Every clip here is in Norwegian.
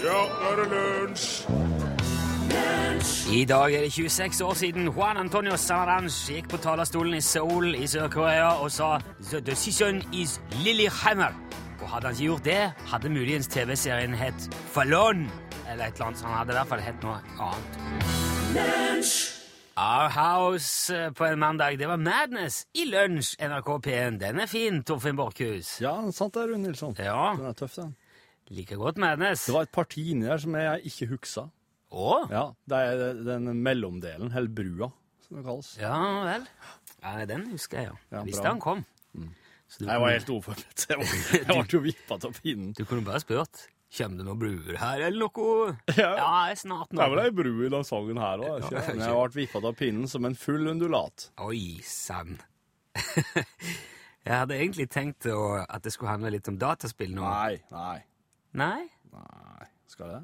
Ja, nå er det lunsj! I dag er det 26 år siden Juan Antonio Samaranch gikk på talerstolen i Seoul i Sør-Korea og sa «The decision is Lillehammer». Og hadde han ikke gjort det, hadde muligens TV-serien hett Fallon, eller et eller annet, så han hadde i hvert fall hett noe annet. Our House eh, på en mandag, det var Madness i lunsj, NRK P1. Den er fin, Torfinn Borchhus. Ja, sant det, Rune Nilsson. Ja, Den er tøff, den. Like godt Madness. Det var et parti inni der som jeg ikke huksa. Å? Ja, det er den mellomdelen, eller brua, som det kalles. Ja vel. Ja, den husker jeg, ja. Ja, Visste han kom. Du Jeg var helt uforberedt. Jeg ble jo vippa av pinnen. Du kunne bare spurt. Kjem det noen bruer her, eller noe? Ja. Ja, jeg snart nå. Det er vel ei bru i den sangen her òg, Ja, jeg ble vippa av pinnen som en full undulat. Oi sann. jeg hadde egentlig tenkt å, at det skulle handle litt om dataspill nå. Nei, nei, Nei? nei. Skal det?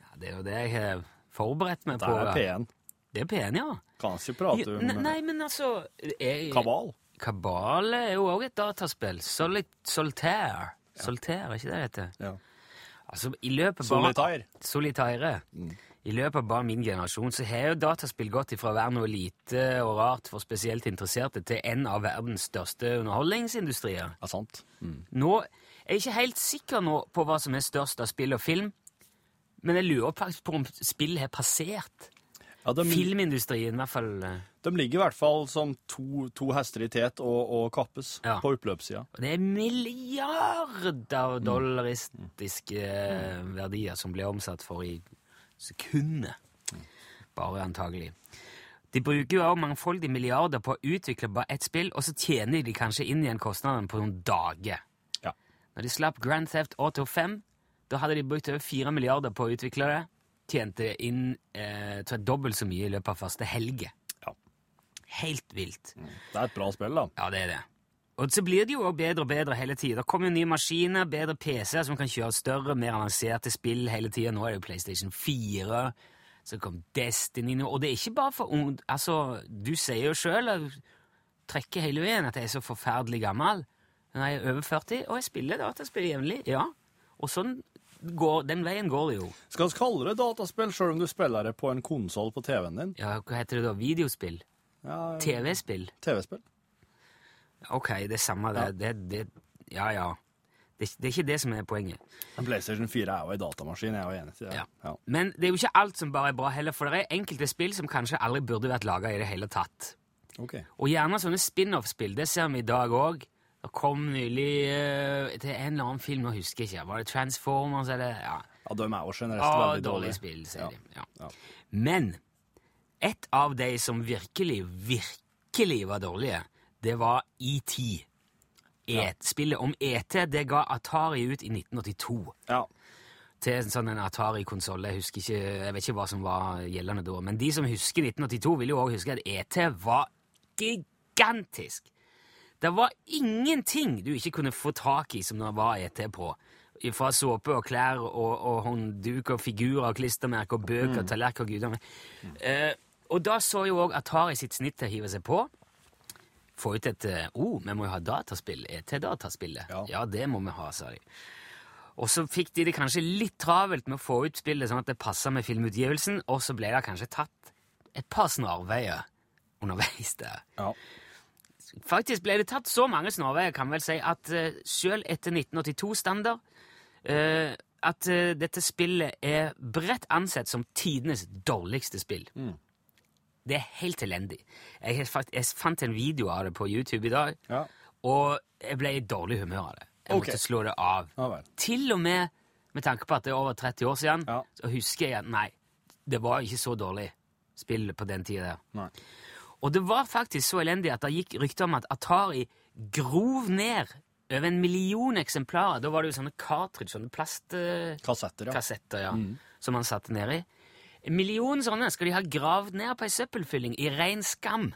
Ja, det er jo det jeg har forberedt meg Det på. er da. P1. Det er P1, ja. Kan ikke prate om ne- Nei, men altså jeg, kabal. Kabal er jo òg et dataspill. Solit, Solitaire. Solitaire, er ikke det det heter? Ja. Altså, i løpet bare- Solitaire. Solitaire. I løpet av bare min generasjon så har jo dataspill gått ifra å være noe lite og rart for spesielt interesserte til en av verdens største underholdningsindustrier. Ja, sant. Mm. Nå er ikke helt sikker nå på hva som er størst av spill og film, men jeg lurer faktisk på om spill har passert Ja, de, filmindustrien, i hvert fall. eh, de ligger i hvert fall som to, to hester i tet og, og kappes Ja. på oppløpssida. Det er milliarder dollaristiske mm. verdier som blir omsatt for i sekunder. Bare antagelig. De bruker jo også mangfoldige milliarder på å utvikle bare ett spill, og så tjener de kanskje inn igjen kostnadene på noen dager. Når de slapp Grand Theft Auto 5, da hadde de brukt over 4 milliarder på å utvikle det. Tjente inn eh, tror jeg, dobbelt så mye i løpet av første helge. Ja. Helt vilt. Det er et bra spill, da. Ja, det er det. Og så blir det jo også bedre og bedre hele tida. Det kommer jo nye maskiner, bedre PC-er som kan kjøre større, mer avanserte spill hele tida. Nå er det jo PlayStation 4, så kom Destiny nå. Og det er ikke bare for ung... Altså, du sier jo sjøl, trekker hele veien, at jeg er så forferdelig gammel. Når jeg er over 40, og jeg spiller dataspill jevnlig, ja. Og sånn går, den veien går det jo. Skal vi kalle det dataspill sjøl om du spiller det på en konsoll på TV-en din? Ja, hva heter det da? Videospill? Ja, TV-spill? TV-spill. Ok, det er samme det. det, det ja, ja. Det, det er ikke det som er poenget. En PlayStation 4 er jo en datamaskin, jeg er jo enig til det. Ja. Ja. Men det er jo ikke alt som bare er bra heller, for det er enkelte spill som kanskje aldri burde vært laga i det hele tatt. Ok. Og gjerne sånne spin-off-spill. Det ser vi i dag òg. Det kom nylig eh, til en eller annen film, nå husker jeg ikke. Var det Transformers eller ja. Ja, de er jo generelt veldig dårlig dårlige. spill, de. Ja. Ja. Men et av de som virkelig, virkelig var dårlige, det var ET. Et, Spillet om ET det ga Atari ut i 1982 Ja. til en sånn Atari-konsoll. Jeg husker ikke, jeg vet ikke hva som var gjeldende da. Men de som husker 1982, vil jo også huske at ET var gigantisk. Det var ingenting du ikke kunne få tak i som det var ET på. Fra såpe og klær og, og håndduk og figurer og klistremerker og bøker og tallerkener og gudene. Eh, og da så jo òg Atari sitt snitt til å hive seg på. Få ut et eh, oh, vi må jo ha dataspill. ET-dataspillet. Ja. ja, det må vi ha, sa de. Og så fikk de det kanskje litt travelt med å få ut spillet sånn at det passa med filmutgivelsen, og så ble det kanskje tatt et par snarveier underveis der. ja. Faktisk ble det tatt så mange snarveier, kan vel si, at uh, selv etter 1982-standard uh, at uh, dette spillet er bredt ansett som tidenes dårligste spill. Det er helt elendig. Jeg, jeg fant en video av det på YouTube i dag, Ja. og jeg ble i dårlig humør av det. Jeg okay. måtte slå det av. Ja. Til og med med tanke på at det er over 30 år siden, Ja. så husker jeg at nei, det var ikke så dårlig spill på den tida der. Nei. Og det var faktisk så elendig at det gikk rykter om at Atari grov ned over en million eksemplarer. Da var det jo sånne cartridge, sånne plastkassetter, Kassetter, ja. ja, som man satte nedi. En million sånne skal de ha gravd ned på ei søppelfylling i ren skam.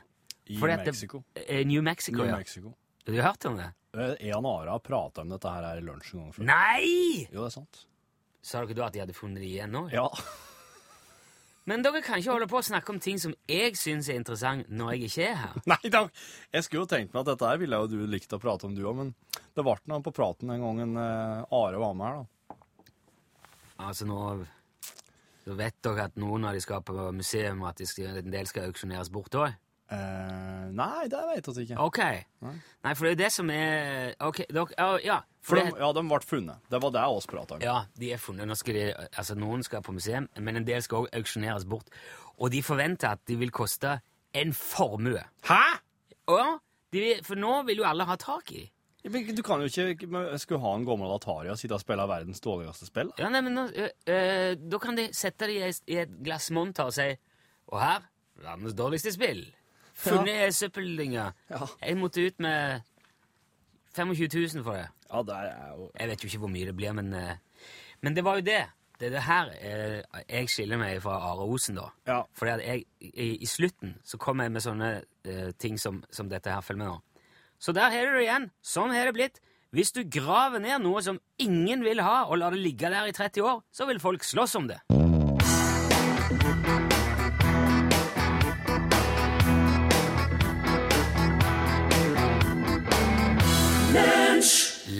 I Mexico. det-. Eh, New Mexico, New ja. Mexico. Har du hørt om det? Eh, En Ara har prata om dette her i lunsj en gang før. Nei! Jo, det er sant. Sa dere da at de hadde funnet det igjen nå? Ja. Men dere kan ikke holde på å snakke om ting som jeg syns er interessant når jeg ikke er her. Nei da. Jeg skulle jo tenkt meg at dette her ville jo du likt å prate om, du òg, men det ble noe på praten den gangen eh, Are var med her, da. Altså nå Så vet dere at noen av de skal på museum, og at de skal, en del skal auksjoneres bort òg? Eh, nei, det vet vi ikke. Ok. Nei, for det er jo det som er Ok, dere ja, ja, For for de, ja, de ble funnet. Det var det oss prata om. ja, de er funnet. De, altså Noen skal på museum, men en del skal òg auksjoneres bort. Og de forventer at de vil koste en formue. Hæ?! Ja, de, vil- for nå vil jo alle ha tak i dem. Du kan jo ikke Skulle ha en gammel Atari og sitte og spille verdens dårligste spill? Ja, nei, men nå, øh, øh, Da kan de sette det i, et- glass monter og si Og her verdens dårligste spill. Funnet søppeldynga. Ja. Jeg måtte ut med 25 000 for det. Ja, det er jo Jeg vet jo ikke hvor mye det blir, men, øh, men det var jo det. Det er det her øh, jeg skiller meg fra Are Osen, da. Ja. Fordi at jeg, i, i slutten så kom jeg med sånne uh, ting som, som dette her. Følg med nå. Så der har du det igjen. Sånn har det blitt. Hvis du graver ned noe som ingen vil ha, og lar det ligge der i 30 år, så vil folk slåss om det.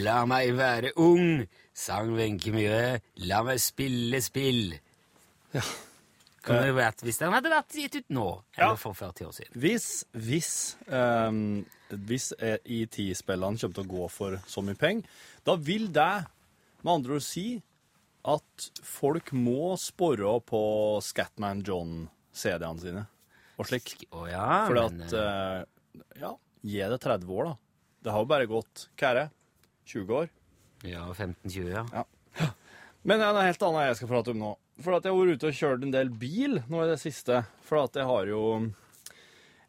La meg være ung, sang Wenche Myhre. La meg spille spill. Ja. Kunne det vært hvis den hadde vært gitt ut nå, Ja. eller for 40 år siden. Hvis, hvis, um, hvis ET-spillene kommer til å gå for så mye penger, da vil det med andre ord si at folk må spore på Scatman John-CD-ene sine og slik. Oh, ja, Fordi at eh, eh, Ja, gi det 30 år, da. Det har jo bare gått hva er det? 20 år? Ja, 15-20, ja. Men det er noe helt annet jeg skal prate om nå. For at jeg har vært ute og kjørt en del bil nå i det siste. For at jeg har jo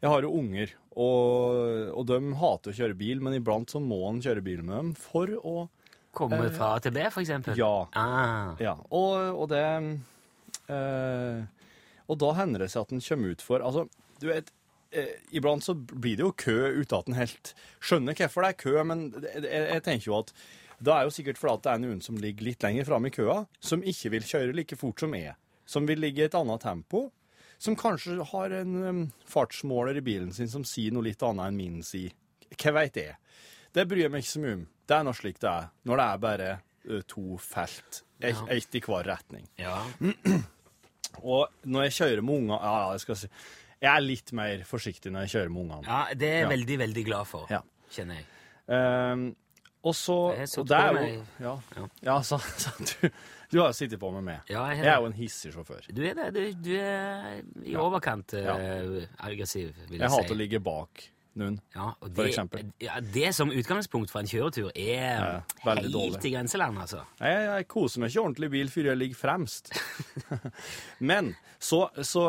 Jeg har jo unger, og, og de hater å kjøre bil, men iblant så må en kjøre bil med dem for å Komme fra A til B, for eksempel? Ja. Ah, Ja. Og, og det eh, Og da hender det seg at en kommer ut for Altså, du vet eh, Iblant så blir det jo kø uten at en helt skjønner hvorfor det er kø, men jeg, jeg tenker jo at da er jo sikkert fordi det er noen som ligger litt lenger framme i køa, som ikke vil kjøre like fort som jeg. Som vil ligge i et annet tempo. Som kanskje har en um, fartsmåler i bilen sin som sier noe litt annet enn min sier. Hva veit jeg? Det bryr jeg meg ikke så mye om. Det er nå slik det er. Når det er bare uh, to felt, ett Ja. et i hver retning. ja. Og når jeg kjører med unger ja, ja, jeg skal si Jeg er litt mer forsiktig når jeg kjører med ungene. ja, det er jeg veldig, veldig glad for, Ja. kjenner jeg. Um, og så og det er jo Ja, Ja. ja så, så du, du har jo sittet på med meg. Ja, jeg, Jeg er jo en hissig sjåfør. Du er det. Du, du er i overkant eh, aggressiv, vil jeg, Jeg hater å ligge bak noen. Ja, eksempel. Ja, det som utgangspunkt for en kjøretur er Ja, helt i grenseland, altså. Jeg, jeg koser meg ikke ordentlig i bil før jeg ligger fremst. Men så, så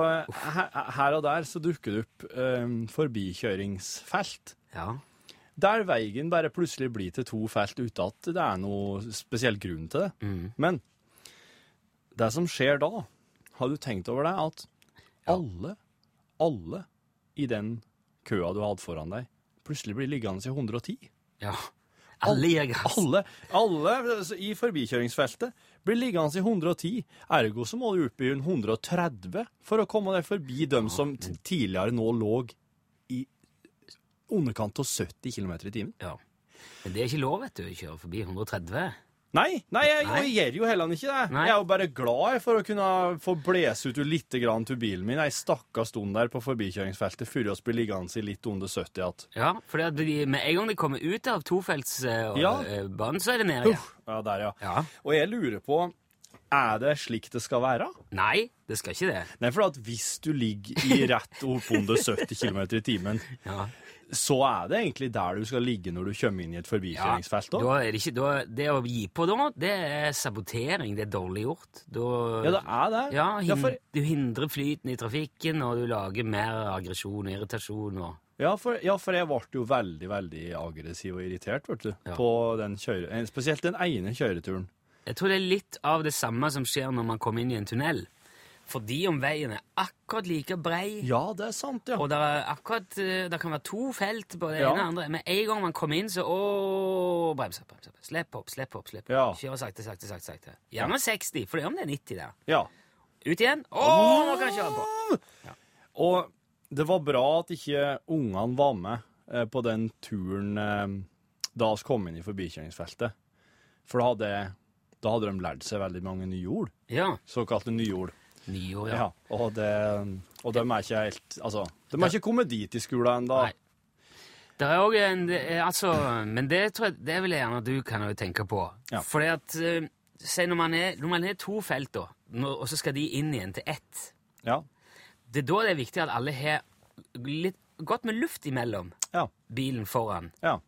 her og der så dukker det opp um, forbikjøringsfelt. Ja. Der veien bare plutselig blir til to felt uten at det er noe spesiell grunn til det. Mm. Men det som skjer da, har du tenkt over det, at alle, alle i den køa du hadde foran deg, plutselig blir liggende i 110? ja. Alle gass. Alle, alle altså, i forbikjøringsfeltet blir liggende i 110. Ergo så må du opp i en 130 for å komme deg forbi dem som tidligere nå lå i underkant av 70 km i timen. Ja. Men det er ikke lov, vet du, å kjøre forbi 130. Nei, nei, jeg, Nei. gjør jo heller ikke det. Nei. Jeg er jo bare glad for å kunne få blåse ut litt grann til bilen min. Jeg stakkars stund der på forbikjøringsfeltet før vi blir liggende i litt under 70 igjen. Ja, for med en gang de kommer ut av tofeltsbanen, Ja. så er det ned igjen. Ja, der, ja. Ja. Og jeg lurer på, er det slik det skal være? Nei, det skal ikke det. Nei, for at hvis du ligger i rett oppunder 70 km i timen, Ja. Så er det egentlig der du skal ligge når du kommer inn i et forbikjøringsfelt. Da Da. det, ikke, da, det å gi på da, det er sabotering. Det er dårlig gjort. Da, Ja, det er det. Ja, hin Ja, for, Du hindrer flyten i trafikken, og du lager mer aggresjon og irritasjon. Og, ja, for, ja, for jeg ble jo veldig, veldig aggressiv og irritert, vet du, Ja. på den kjøre... eh, Spesielt den ene kjøreturen. jeg tror det er litt av det samme som skjer når man kommer inn i en tunnel. Fordi om veien er akkurat like brei, Ja, det er sant, ja. og det, er akkurat, eh, det kan være to felt på det Ja. ene og andre, men en gang man kommer inn, så åh, brems opp, brems opp. Slipp opp, slipp opp. slipp opp. Ja. Kjør sakte, sakte, sakte. sakte. Gjerne 60, for det er om det er 90 der. ja. Ut igjen. Åh, nå kan jeg kjøre på! Og det var bra at ikke ungene var med eh, på den turen eh, da vi kom inn i forbikjøringsfeltet. For da hadde da hadde de lært seg veldig mange nye ord. Ja. Såkalte nye ord. Nyord, Ja. ja. Og, det, og de er ikke helt Altså, de er ikke kommet dit i skolen ennå. Det er òg en altså, Men det tror jeg det vil jeg gjerne at du kan tenke på. Ja. Fordi at eh, Si når man er, når man er to felt, da, og så skal de inn igjen til ett Ja. Det er da det er viktig at alle har litt godt med luft imellom Ja. bilen foran. Ja.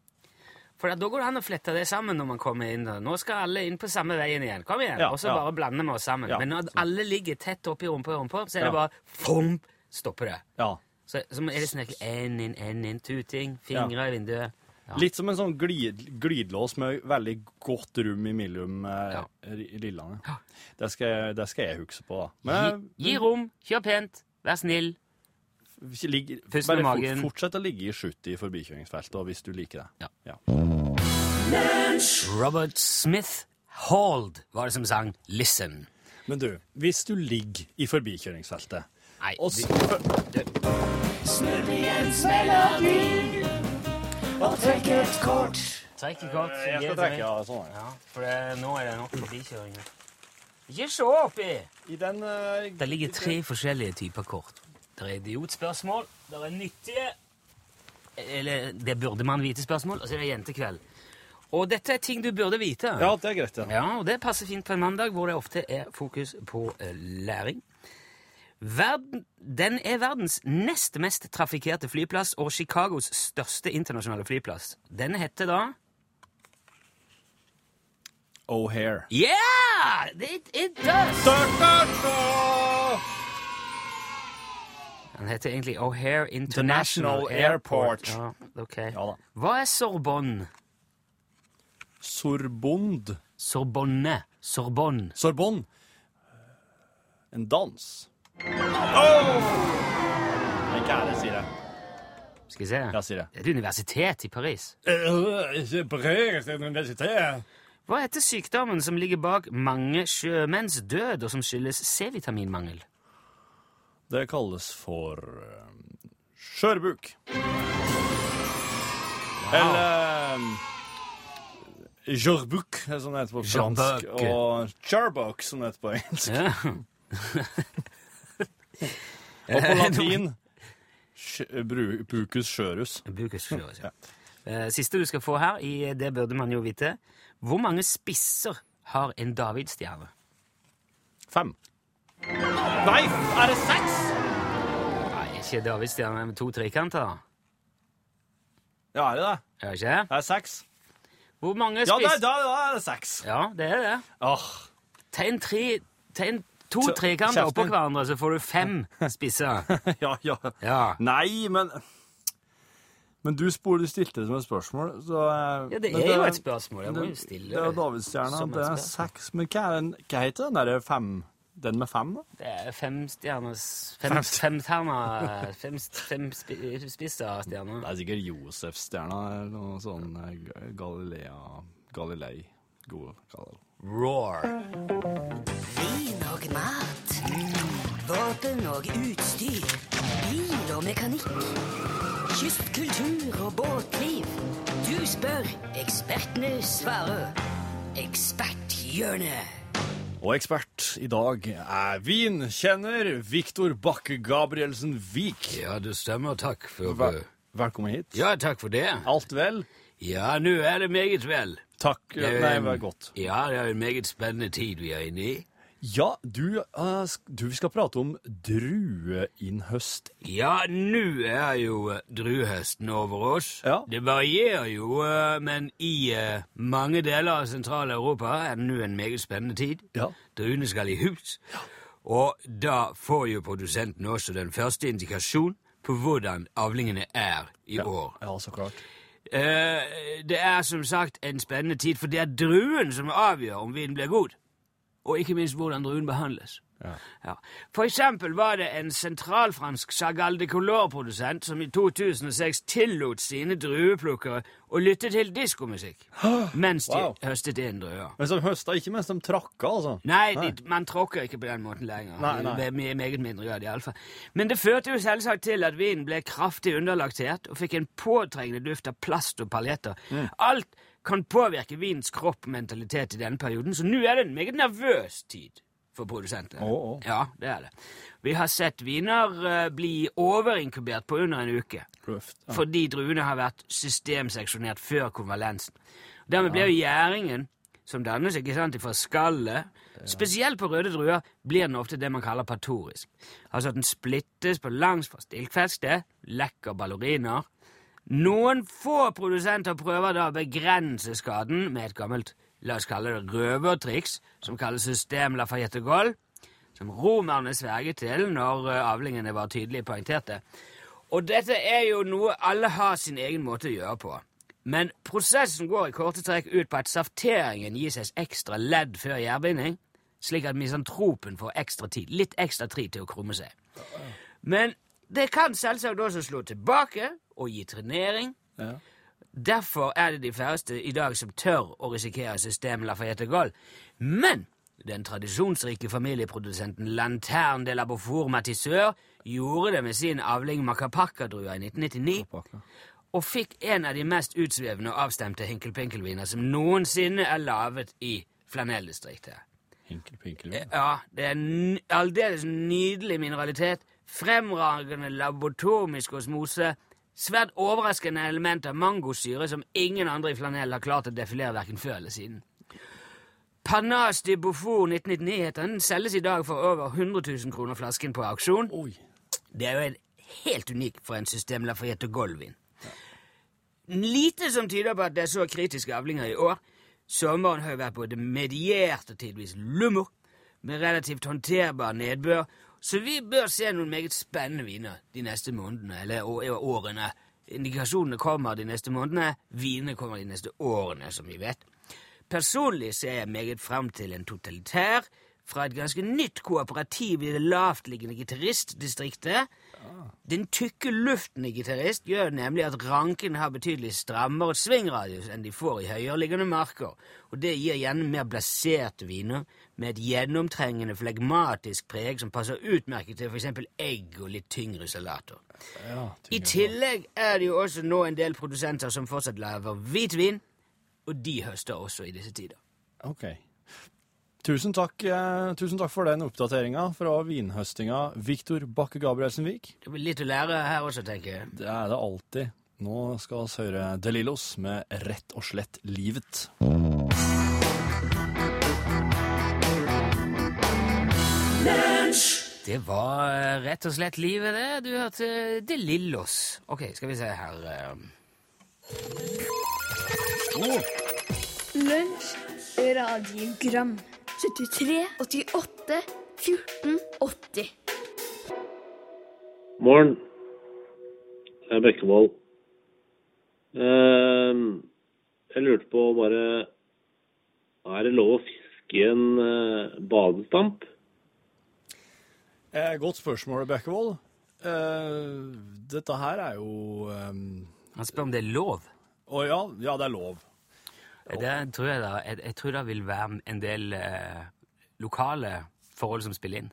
For da går det an å flette det sammen når man kommer inn. Nå skal alle inn på samme veien igjen. Kom igjen! Ja, og så ja. bare blander vi oss sammen. Ja, Men når alle ligger tett oppi rumpa, rumpa, så er det bare fom, stopper det. ja. Så, så er det sånn én inn, én inn, tuting, fingre i vinduet. Litt som en sånn glid, glidelås med veldig godt rom imellom eh, rillene. Det, skal, det skal jeg huske på, da. Gi, gi rom, kjør pent, vær snill. Ligg, bare fort, magen. fortsett å ligge i 70 i forbikjøringsfeltet hvis du liker det. Ja. Ja. Robert Smith Hold var det som sang 'Listen'. Men du, hvis du ligger i forbikjøringsfeltet Nei, og s- melodi og Trekk et kort. Jeg skal trekke ja, sånn. Ja. Ja, for det, nå er det nok forbikjøringer. Ikke se oppi! I den uh, Det ligger tre forskjellige typer kort. Det er idiotspørsmål, det er nyttige Eller det burde man vite-spørsmål, og så er det jentekveld. Og dette er ting du burde vite. Ja, det er greit, ja. Ja, og det passer fint på en mandag, hvor det ofte er fokus på eh, læring. Verden, den er verdens nest mest trafikkerte flyplass og Chicagos største internasjonale flyplass. Den heter da O'Hare. Yeah! It, it does! Den heter egentlig O'Hare International, International Airport. Ja, ok. Ja da. Hva er Sorbonne? Sorbond. Sorbonne. Sorbonne. Sorbonne. En dans. Hva er det, sier jeg? Skal vi se. Ja, sier jeg. Det er et universitet i Paris. Ikke Paris universitet. Hva heter sykdommen som ligger bak mange sjømenns død, og som skyldes C-vitaminmangel? Det kalles for skjørbuk. Wow. Eller um, som det heter på fransk. Og charbuk, som det heter på engelsk. Ja. Og på latin Bucus skjørus. Bucus skjørus, ja. Eh, Siste du skal få her, i Det burde man jo vite. Hvor mange spisser har en davidsstjerne? Fem. Nei, er det seks? Nei, ikke davidstjerne med to trekanter. Ja, er det det? Er det ikke? Det er seks. Hvor mange Ja, da, da, da er det seks. Ja, det er det. Åh, Tegn tre Tegn to trekanter oppå hverandre, så får du fem spisser. ja, ja. Ja. Nei, men Men du spor, du stilte det som et spørsmål, så eh, ja, det er er jo et spørsmål. Jeg må jo Det Det er Davidsstjerna. Det er seks. Men hva, er den, hva heter den derre fem Den med fem, da? Det er femstjerners Fem, femterna Fem, fem spi- spisser stjerner. Det er sikkert Josefsstjerna eller noe sånn eh, Galilea Galilei. God, Galilei. Roar. Vin og mat. Våpen og utstyr. Bil og mekanikk. Kystkultur og båtliv. Du spør, ekspertene svarer. Eksperthjørnet. Og ekspert i dag er vinkjenner Viktor Bakke Gabrielsen Vik. Ja, det stemmer. Takk for Vel, velkommen hit. Ja, takk for det. Alt vel? Ja, nå er det meget vel. Takk. Det er Nei, vær godt. Ja, det er en meget spennende tid vi er inne i. Ja, du, uh, du vi skal prate om drueinnhøst. Ja, nå er jo eh, druehøsten over oss. Ja. Det varierer jo, uh, men i uh, mange deler av Sentral-Europa er det nå en meget spennende tid. Ja. Druene skal i hus. Og da får jo produsenten også den første indikasjon på hvordan avlingene er i år. Ja, så klart. Det er som sagt en spennende tid, for det er druen som avgjør om vinen blir god. Og ikke minst hvordan druen behandles. Ja. For eksempel var det en sentralfransk Chagall de Color-produsent som i 2006 tillot sine drueplukkere å lytte til diskomusikk mens de Wow. høstet inn druer. Men som høsta ikke mens de tråkka, altså. Nei, de, man tråkker ikke på den måten lenger. Nei, nei. Det me- meget mindre grad, iallfall. Men det førte jo selvsagt til at vinen ble kraftig underlaktert og fikk en påtrengende duft av plast og paljetter. Mm. Alt kan påvirke vinens kropp og mentalitet i denne perioden, så nå er det en meget nervøs tid for produsentene. Oh, oh. Ja, det er det. Vi har sett viner eh, bli overinkubert på under en uke Røft. Ja. fordi druene har vært systemseksjonert før konvalensen. Dermed blir jo gjæringen, som dannes ikke sant, fra skallet, spesielt på røde druer, blir den ofte det man kaller patorisk. Altså at den splittes på langs fra stilkfeste, lekker balleriner. Noen få produsenter prøver da å begrense skaden med et gammelt, la oss kalle det røvertriks, som kalles system Lafayette Gold, som romerne sverget til når eh, avlingene var tydelig poengterte. Og dette er jo noe alle har sin egen måte å gjøre på. Men prosessen går i korte trekk ut på at safteringen gis et ekstra ledd før gjærbinding, slik at misantropen får ekstra tid, litt ekstra tid til å krumme seg. Men det kan selvsagt også slå tilbake og gi trenering. Ja. Derfor er det de færreste i dag som tør å risikere systemet Lafayette Gold. Men den tradisjonsrike familieprodusenten Lanterne de la Beaufour Matisseur gjorde det med sin avling Macapacca-drua i 1999 Pakke. og fikk en av de mest utsvevende og avstemte hinkelpinkelviner som noensinne er laget i flanelldistriktet. Hinkel, pinkel. Ja. Ja, det er en aldeles nydelig mineralitet, fremragende laboratorisk osmose, svært overraskende element av mangosyre som ingen andre i flanell har klart å defilere hverken før eller siden. Panache de Beaufort 1999 heter den, selges i dag for over 100 000 kroner flasken på auksjon. Oi. Det er jo en helt unik for en system Lafayette Golvin. Lite som tyder på at det er så kritiske avlinger i år. Sommeren har jo vært både mediert og tidvis lummer, med relativt håndterbar nedbør, så vi bør se noen meget spennende viner de neste månedene, eller årene. Indikasjonene kommer de neste månedene, vinene kommer de neste årene, som vi vet. Personlig ser jeg meget fram til en totalitær fra et ganske nytt kooperativ i det lavtliggende gitaristdistriktet. Den tykke luften i gitarist gjør nemlig at ranken har betydelig strammere svingradius enn de får i høyereliggende marker, og det gir gjerne mer blaserte viner med et gjennomtrengende flegmatisk preg som passer utmerket til f.eks. egg og litt tyngre salater. Ja, I tillegg er det jo også nå en del produsenter som fortsatt lager hvitvin, og de høster også i disse tider. Ok. Tusen takk, eh, tusen takk for den oppdateringa fra vinhøstinga Viktor Bakke Gabrielsen-Vik. Det blir litt å lære her også, tenker jeg. Det er det alltid. Nå skal vi høre De Lillos med Rett og slett livet. Det var eh, rett og slett livet, det. Du hørte De Lillos. Ok, skal vi se her oh. Lunsj, radiogram 73, 88, 14, 80 Morgen. Det er Bekkevold. Ehm, jeg lurte på bare Er det lov å fiske en eh, badestamp? Eh, godt spørsmål, Bekkevold. Eh, dette her er jo eh, Han spør om det er lov. Å ja, ja, det er lov. Det tror jeg, da, jeg, jeg tror det vil være en del eh, lokale forhold som spiller inn.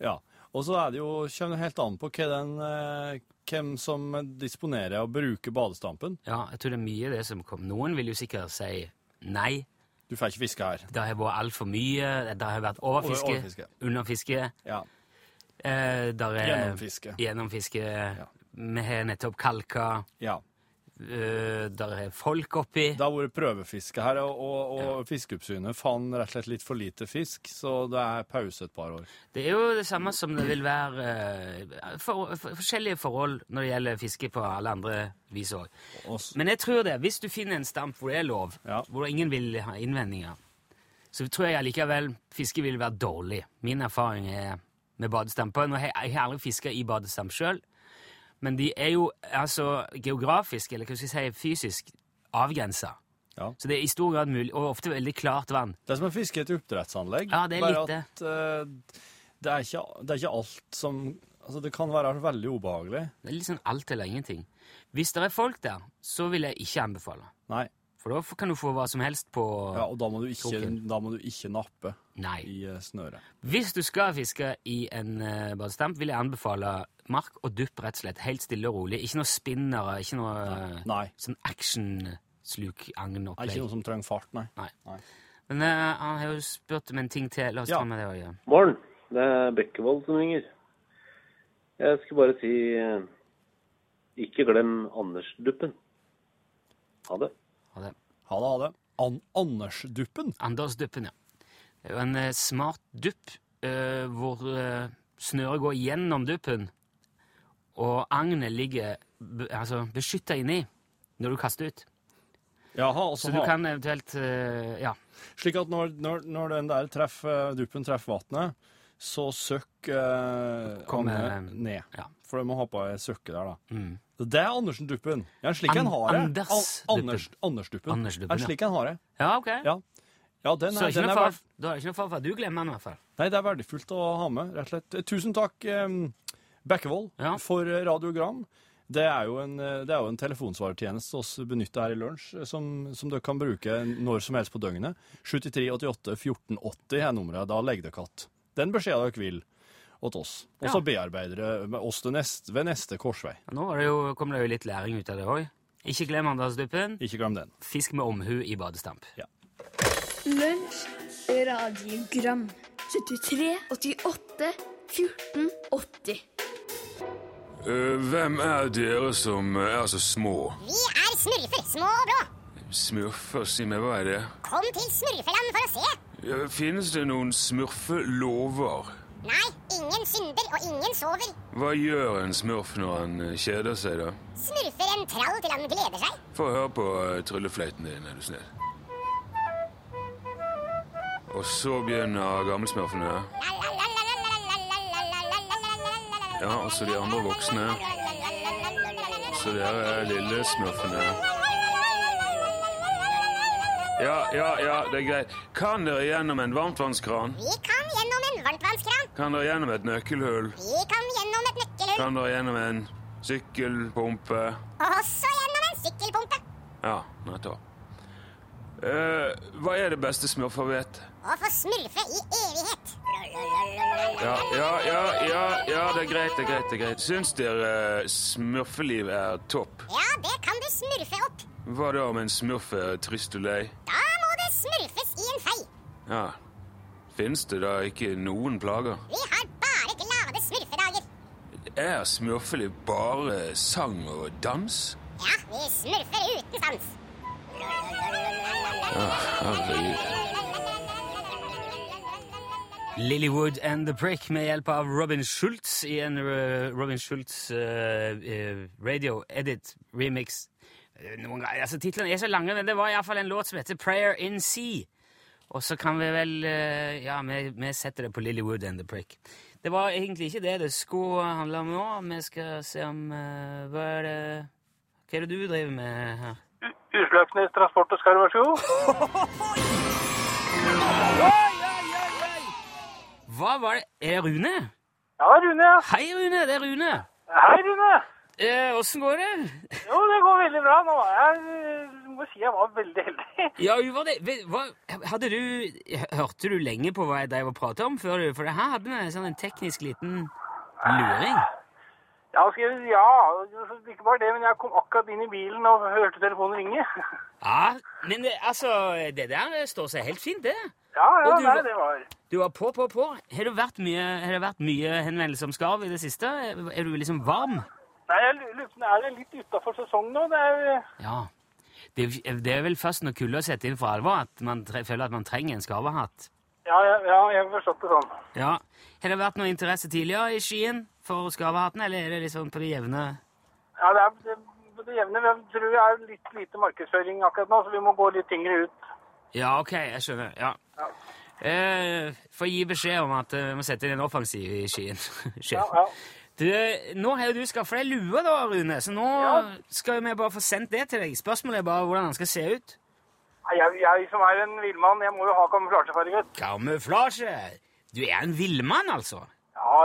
Ja. Og så er det jo, kommer det helt an på hva den, eh, hvem som disponerer og bruker badestampen. Ja, jeg tror det er mye det som kommer. Noen vil jo sikkert si nei. Du får ikke fiske her. Det har vært altfor mye. Det har vært overfiske, Over- overfiske. underfiske. Ja. Eh, der er Gjennomfiske. Gjennomfiske. Vi har nettopp kalka. ja. Eh, der er folk oppi. Det har vært prøvefiske her, og, og, og Fiskeoppsynet fant rett og slett litt for lite fisk, så det er pause et par år. Det er jo det samme som det vil være eh, for, for, forskjellige forhold når det gjelder fiske på alle andre vis òg. Men jeg tror det, hvis du finner en stamp hvor det er lov, Ja. hvor ingen vil ha innvendinger, så tror jeg allikevel fiske vil være dårlig. Min erfaring er med badestamper Nå har jeg, jeg har aldri fiska i badestamp sjøl, men de er jo altså geografisk, eller hva skal jeg si, fysisk avgrensa. Ja. Så det er i stor grad mulig, og ofte veldig klart vann. Det er som å fiske i et oppdrettsanlegg. Ja, det er bare litt det. at eh, det, er ikke, det er ikke alt som Altså, det kan være veldig ubehagelig. Det er litt sånn alt eller ingenting. Hvis det er folk der, så vil jeg ikke anbefale. Nei. For da kan du få hva som helst på Ja, og da må du ikke, da må du ikke nappe Nei. i eh, snøret. Hvis du skal fiske i en uh, badestamp, vil jeg anbefale mark og dupp rett og slett. Helt stille og rolig. Ikke noe spinnere, ikke noe nei. Nei. sånn action slukagn Det er opplegg. ikke noe som trenger fart, nei. Nei. Nei. Men uh, han har jo spurt om en ting til. La oss Ja. ta med det òg. Ja. Morgen. Det er Bekkevold som ringer. Jeg skal bare si eh, ikke glem Andersduppen. Ha det. Ha det. Ha det, ha det. An Andersduppen. Andersduppen, ja. Det er jo en eh, smart dupp eh, hvor eh, snøret går gjennom duppen, og agnet ligger be, altså, beskytta inni når du kaster ut. Jaha, og Så du kan eventuelt eh, Ja. Slik at når, når, når den der treffer, duppen treffer vannet, så søkk eh, agnet ned. ja. For du må ha på ei søkke der, da. Mm. Det er Andersen-duppen. Ja, slik An- en har det. Anders- An- Anders, Anders-duppen. Anders-duppen, Ja, slik en har det. Ja, ok. Ja. Ja, den er, så den er far, da er det ikke noe fare for at du glemmer den, i hvert fall. Nei, det er verdifullt å ha med, rett og slett. Eh, Tusen takk, eh, Bekkevold, Ja. for eh, radiogram. Det er jo en, eh, det er jo en telefonsvarertjeneste vi benytter her i lunsj, som, som dere kan bruke når som helst på døgnet. 73 88 14 80 er nummeret. Da legger dere att den beskjeden dere vil åt oss. Og så Ja. bearbeider det med oss det neste, ved neste korsvei. Nå kommer det jo, kom det jo litt læring ut av det òg. Ikke glem Andersduppen. Ikke glem den. Fisk med omhu i badestamp. Lunsj, radiogram 73, 88, 14, 80 Uh, hvem er dere som er så små? Vi er smurfer, små og blå. Smurfer, si meg, hva er det? Kom til smurfeland for å se. Finnes det noen smurfelover? Nei, ingen synder og ingen sover. Hva gjør en smurf når han eh, kjeder seg, da? Smurfer en trall til han gleder seg. Få høre på eh, tryllefløyten din, er du snill. Og så begynner gammelsmurfene. Ja, og så de andre voksne. Så dere er lille smurfene. Ja, ja, ja, det er greit. Kan dere gjennom en varmtvannskran? Vi kan gjennom en varmtvannskran. Kan dere gjennom et nøkkelhull? Vi kan gjennom et nøkkelhull. Kan dere gjennom en sykkelpumpe? Også gjennom en sykkelpumpe. Ja, nettopp. Eh, hva er det beste smurfer vet? Å få smurfe i evighet. Ja, ja, ja, ja, ja, det er greit, det er greit. det er greit. Syns dere uh, smurfeliv er topp? Ja, det kan du smurfe opp. Hva da om en smurf er trist og lei? Da må det smurfes i en fei. Ja. Fins det da ikke noen plager? Vi har bare glade smurfedager. Er smurfeliv bare sang og dans? Ja, vi smurfer uten sans. Herregud. Lilywood and The Prick med hjelp av Robin Schultz i en uh, Robin Schultz uh, radio edit remix. Noen ganger, altså Titlene er så lange, men det var iallfall en låt som heter Prayer in Sea. Og så kan vi vel Ja, vi, vi setter det på Lilywood and The Prick. Det var egentlig ikke det det skulle handle om nå. Vi skal se om Hva er det Hva er det du driver med her? Usløknes transport og skarv, vær så god. Hva var det? Er det Rune? Ja, Rune. ja. Hei, Rune. Det er Rune. Hei, Rune. Eh, Åssen går det? Jo, det går veldig bra. Nå var jeg, eh, må si jeg var veldig heldig. Ja, var det, hva, hadde du, Hørte du lenge på hva jeg drev og pratet om før? du? For det her hadde vi sånn en teknisk liten luring. Ja, ja, ikke bare det, men jeg kom akkurat inn i bilen og hørte telefonen ringe. Ja, men det, altså, det der står seg helt fint, det. Ja, ja, du- nei, det var... Du var på, på, på. Har det vært mye, har det vært mye henvendelser om skarv i det siste? Er du liksom varm? Nei, jeg lurer er det litt utenfor sesong nå? Det er, Ja. Det, det er vel først når kulda setter inn for alvor at man føler at man trenger en skarvehatt. Ja, ja, ja, jeg har forstått det sånn. Ja. Har det vært noe interesse tidligere i Skien for skarvehatten, eller er det liksom på det jevne? Ja, det er det, på det jevne. Jeg tror det er litt lite markedsføring akkurat nå, så vi må gå litt tyngre ut. Ja, ok, jeg skjønner. Ja. Eh, Får gi beskjed om at eh, vi må sette inn en offensiv i Skien. Ja, ja. Du, nå har jo du skaffa deg lue, da, Rune, så nå Ja. skal vi bare få sendt det til deg. Spørsmålet er bare hvordan den skal se ut. Jeg, jeg som er en villmann, jeg må jo ha kamuflasjefarget. Kamuflasje! Du er en villmann, altså? Ja,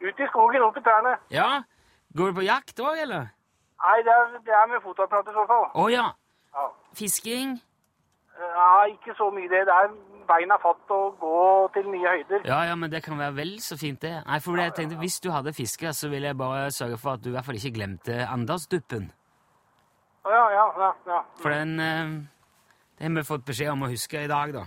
ut i skogen, opp i trærne. Ja? Går du på jakt òg, eller? Nei, det er, det er med fotoapparat i så fall. Å ja. Ja. Fisking? ja, ikke så mye det. Det er beina fatt og gå til nye høyder. Ja, ja, men det kan være vel så fint, det. Nei, for jeg tenkte, Hvis du hadde fiska, så ville jeg bare sørge for at du i hvert fall ikke glemte Andersduppen. Å, Ja, ja, ja. ja. For den eh, Det har vi fått beskjed om å huske i dag, da.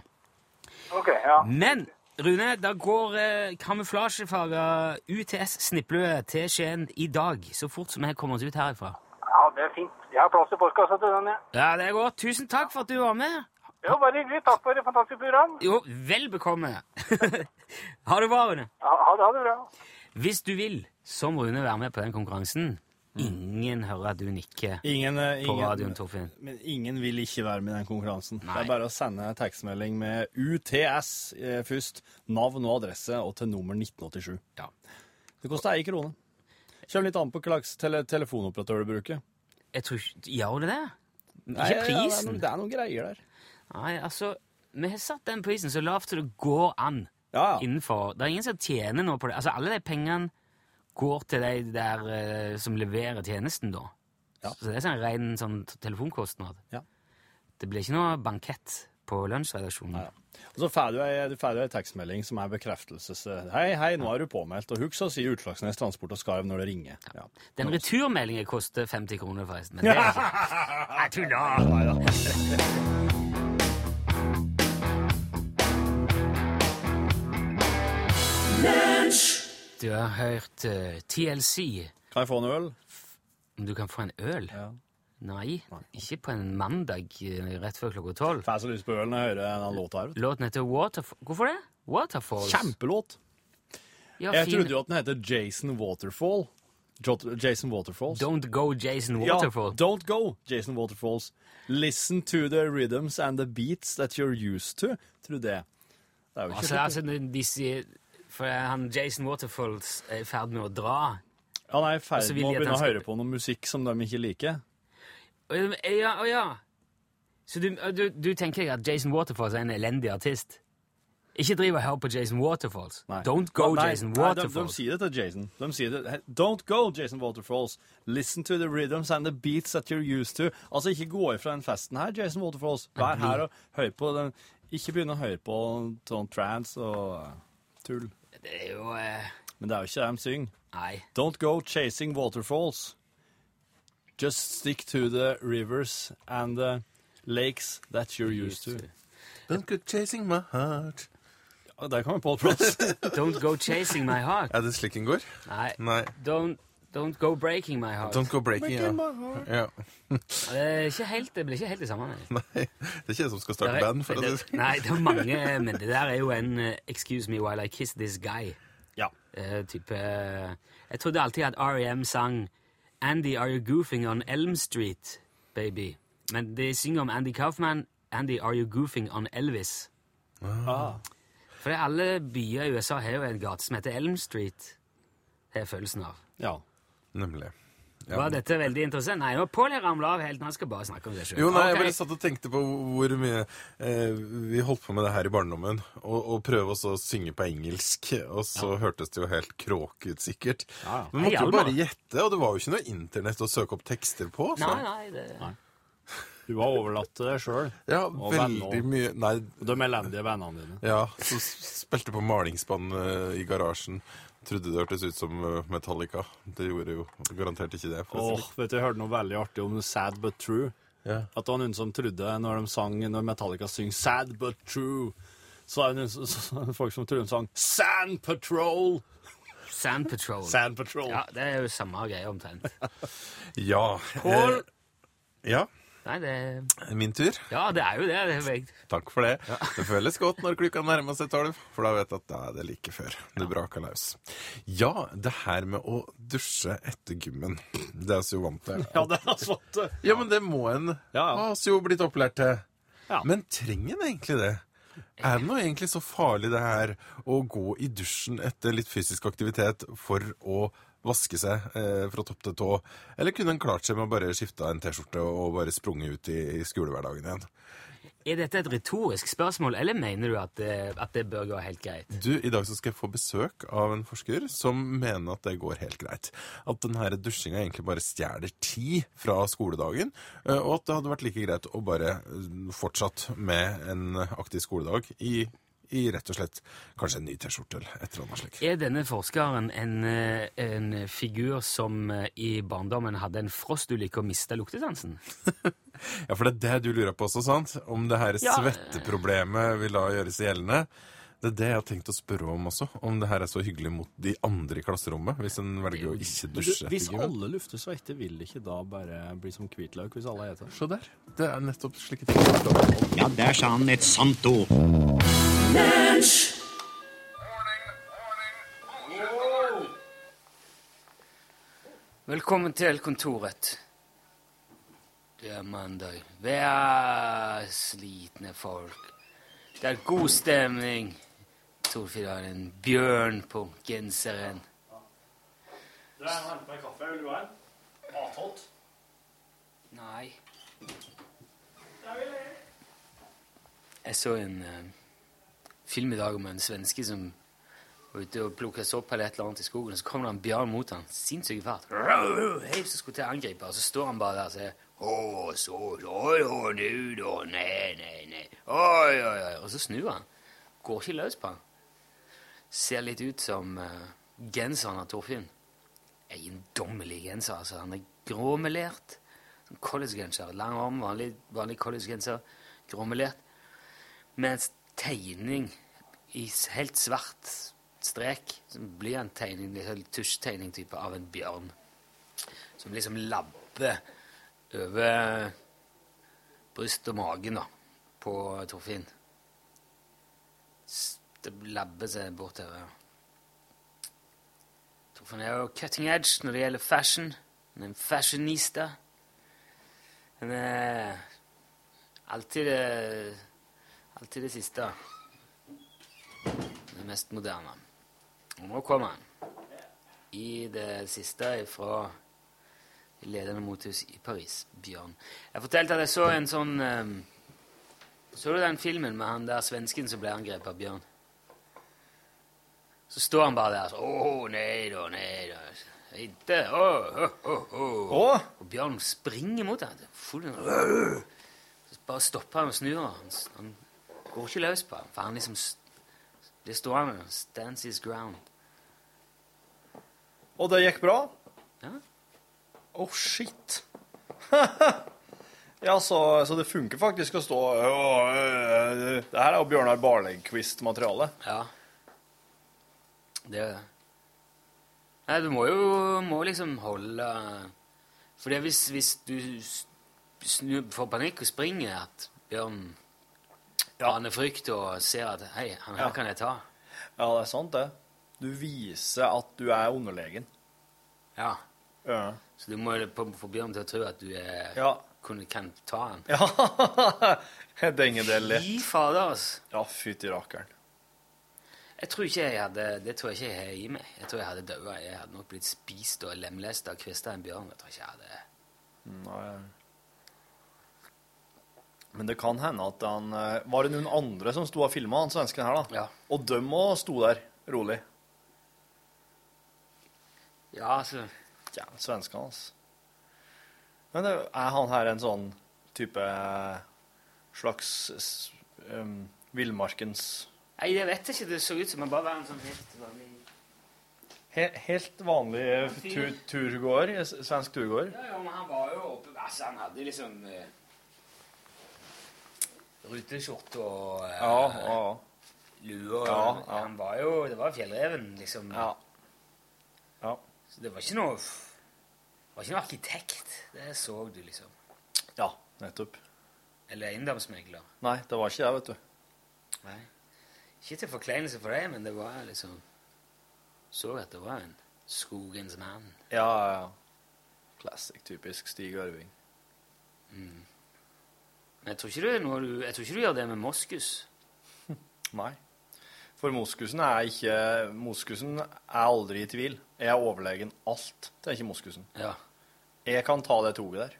Ok, ja. Men Rune, da går eh, kamuflasjefarga UTS Snippløe til Skien i dag, så fort som vi kommer oss ut herifra. Ja, det er fint. Jeg har plass i postkassa til den, jeg. Ja, det er godt. Tusen takk for at du var med. Jo, bare hyggelig. Takk for et fantastisk program. Jo, vel bekomme. ha det bra, Rune. Ja, ha det, ha det bra. Hvis du vil, som Rune, være med på den konkurransen Ingen hører at du nikker Ingen, ingen, på radioen, Torfinn. Men ingen vil ikke være med i den konkurransen. Nei. Det er bare å sende tekstmelding med UTS eh, først, navn og adresse, og til nummer 1987. Ja. Det koster ei krone. Kommer litt an på hva slags tele telefonoperatør du bruker. Jeg tror ikke Gjør det det? Nei, Ikke ja, det, er prisen. noen, det er noen greier der. Nei, altså Vi har satt den prisen så lavt som det går an Ja, ja. innenfor Det er ingen som tjener noe på det. Altså, alle de pengene går til de der eh, som leverer tjenesten, da. Ja. Så det er sånn ren sånn telefonkostnad. Ja. Det blir ikke noe bankett på lunsjredaksjonen. Ja. Og så får du ei, tekstmelding som er bekreftelses... Hei, hei, nå er du påmeldt. Og husk å si Utslagsnes Transport og Skarv når det ringer. Ja. Den returmeldingen koster 50 kroner, forresten. Men det er ikke Jeg tuller! Du har hørt uh, TLC. Kan jeg få en øl? Du kan få en øl? Ja. Nei, ikke på en mandag eh, rett før klokka tolv. Får så lyst på øl når jeg hører den låta her. Låten heter Waterfall. Hvorfor det? Waterfalls. Kjempelåt. Ja, Jeg fin. trodde jo at den heter Jason Waterfall. Jason Waterfalls. Don't go Jason Ja, don't go, Jason Waterfalls. Listen to the rhythms and the beats that you're used to, trodde jeg. Det er jo ikke Altså, altså, disse... de sier For han Jason Waterfalls er i ferd med å dra. Han er i ferd med å begynne å høre på noe musikk som de ikke liker. Ja, og ja. Så du, du, du tenker at Jason Waterfalls er en elendig artist? Ikke driv og hør på Jason Waterfalls. Nei. Don't go Nei, Jason nei, de, de sier det til Jason. De sier det. Don't go, Jason Waterfalls. Listen to the rhythms and the beats that you're used to. Altså, ikke gå ifra den festen her, Jason Waterfalls. Vær her og hør på den. Ikke begynne å høre på sånn trance og uh, tull. Det er jo eh, Men det er jo ikke det de synger. Nei. Don't go chasing waterfalls. Just stick to the rivers and the lakes that you're used to. Don't go chasing my heart. Ja, der kommer Paul Pross. Don't go chasing my heart. Er det slik den går? Nei. Nei. Don't, don't go breaking my heart. Don't go breaking, ja. ja. Det, er ikke helt, det blir ikke helt det samme. nei. Det er ikke jeg som skal starte er- band, for det- det sånn. Nei, det er mange, men det der er jo en uh, Excuse me while I kiss this guy. Ja. Uh, type uh, Jeg trodde alltid at R.E.M. sang Andy, are you goofing on Elm Street, baby? Men de synger om Andy Kaufman. Andy, are you goofing on Elvis? Ah. For er alle byer i USA har jo en gate som heter Elm Street. Det er følelsen av. ja. Nemlig. Ja. Var dette veldig interessant? Nei, nå Pål ramla av helt. Han skal bare snakke om det sjøl. Jo, nei, jeg bare satt og tenkte på hvor mye eh, vi holdt på med det her i barndommen. Og, og prøve å synge på engelsk. Og så hørtes det jo helt kråke ut, sikkert. Ja, ja. Men måtte jo bare gjette, og det var jo ikke noe internett å søke opp tekster på. Så. Nei, nei, det... Du var overlatt til deg sjøl. Ja, Og veldig mye Nei, De elendige vennene dine. ja, som spilte på malingsbånd eh, i garasjen. Trodde det hørtes ut som eh, Metallica. Det gjorde jo garantert ikke det. Åh, vet du, Jeg hørte noe veldig artig om Sad But True. Yeah. At det var noen som trodde, når sang, når Metallica synger Sad But True, så er det noen som- så- folk som trodde de sang Sand Patrol! Sand Patrol. Sand Patrol. Ja, det er jo samme greie omtrent. ja. Paul. Eh, ja, Nei, det min tur. Ja, det er jo det. det er Takk for det. Det føles godt når klokka nærmer seg tolv, for da vet jeg at da er det like før. Det braker løs. Ja, det her med å dusje etter gymmen, det er vi jo vant til. Ja, det er vant til. Ja, men det må en Ja, ja. ha oss jo blitt opplært til. Ja. Men trenger en egentlig det? Er det nå egentlig så farlig det her å gå i dusjen etter litt fysisk aktivitet for å vaske seg eh, fra topp til tå? Eller kunne en klart seg med å bare skifte en T-skjorte og bare sprunget ut i, i skolehverdagen igjen? Er dette et retorisk spørsmål, eller mener du at det, at det bør gå helt greit? Du, I dag så skal jeg få besøk av en forsker som mener at det går helt greit. At denne dusjinga egentlig bare stjeler tid fra skoledagen, eh, og at det hadde vært like greit å bare eh, fortsatt med en aktiv skoledag i, i rett og slett kanskje en ny T-skjorte eller et eller annet slikt. Er denne forskeren en, eh, en figur som eh, i barndommen hadde en frostulykke og mista luktesansen? Ja, for det er det du lurer på også, sant? Om det her Ja. svetteproblemet vil da gjøre seg gjeldende. Det er det jeg har tenkt å spørre om også. Om det her er så hyggelig mot de andre i klasserommet, hvis en velger å ikke Men du, dusje. hvis alle lufter svette, vil det ikke da bare bli som hvitløk hvis alle spiser? Se der. Det er nettopp slike ting. Ja, der sa han et sant ord. Velkommen til kontoret. Det er mandag. Vær slitne folk. Det er god stemning. Torfinn har en bjørn på genseren. Du har hentet meg kaffe. Vil du ha en? Matholt? Nei. Jeg så en uh, film i dag om en svenske som var ute og plukket sopp eller et eller annet i skogen, og så kommer det en bjørn mot han. Sinnssyk fart. Hei, så skulle til å angripe, og så står han bare der og sier Å, så, oi, oi, da, nei, nei, nei, oi, oi, oi. Og så snur han. Går ikke løs på han. Ser litt ut som uh, genseren av Torfinn. Eiendommelig genser, altså. Han er gråmelert. Collegegenser. Lang arm, vanlig, vanlig collegegenser. Gråmelert. En tegning i helt svart strek. Blir en tegning, sånn tusjtegning-type av en bjørn. Som liksom labber over bryst og magen da, på Torfinn. Det labber seg bortover. Torfinn er jo cutting edge når det gjelder fashion. Han er en fashionista. Han er alltid det Alltid det siste. Det mest moderne. Og nå kommer han. I det siste fra ledende mothus i Paris, Bjørn. Jeg fortalte at jeg så en sånn um, Så du den filmen med han der svensken som ble angrepet av bjørn? Så står han bare der sånn Å, nei da, nei da. Ikke Å, å, å. Og bjørnen springer mot ham. Full Så bare stopper han og snur. Han, han går ikke løs på ham, for han liksom s- blir stående og stands his ground. Og det gikk bra? Ja. Å, shit. ja, så, så det funker faktisk å stå «Å, øh, Det her er jo Bjørnar Barlegg-quiz-materiale. Ja. Det er. Nei, du må jo må liksom holde For det er hvis, hvis du snur, får panikk og springer at bjørnen aner frykt og ser at Hei, han her Ja. kan jeg ta. Ja, det er sant, det. Du viser at du er underlegen. Ja. Ja. Så du må få bjørnen til å tro at du er, Ja. kunne, kan ta han. Ja, det lett. Fy fader, altså. Ja, fytti rakkeren. Jeg tror ikke jeg hadde, Det tror jeg ikke jeg har i meg. Jeg tror jeg hadde daua. Jeg hadde nok blitt spist og lemlesta kvista av en bjørn. Jeg tror ikke jeg hadde Nei. Men det kan hende at han eh, Var det noen andre som sto og filma han svensken her, da? Ja. Og dem òg sto der, rolig. Ja, altså Ja, svenskene, altså. Men er han her en sånn type eh, slags um, villmarkens Nei, jeg vet ikke. Det så ut som han bare var en sånn helt vanlig he, Helt vanlig eh, tur, turgåer, svensk turgåer? Ja, ja, men han var jo oppe Altså, han hadde liksom uh, Ruteskjorte og eh, Ja, ja. lue og Ja, ja. Han var jo Det var fjellreven, liksom. Ja. Ja. Så det var ikke noe Det var ikke noe arkitekt. Det så du, liksom. Ja, nettopp. Eller eiendomsmegler. Nei, det var ikke det, vet du. Nei. Ikke til forkleinelse for deg, men det var liksom Så at det var en skogens mann. Ja, ja, ja. Classic, typisk Stig Ørving. Men jeg tror du Jeg tror ikke du gjør det med moskus. Nei. For moskusen er ikke Moskusen er aldri i tvil. Jeg er overlegen alt, tenker moskusen. Ja. Jeg kan ta det toget der.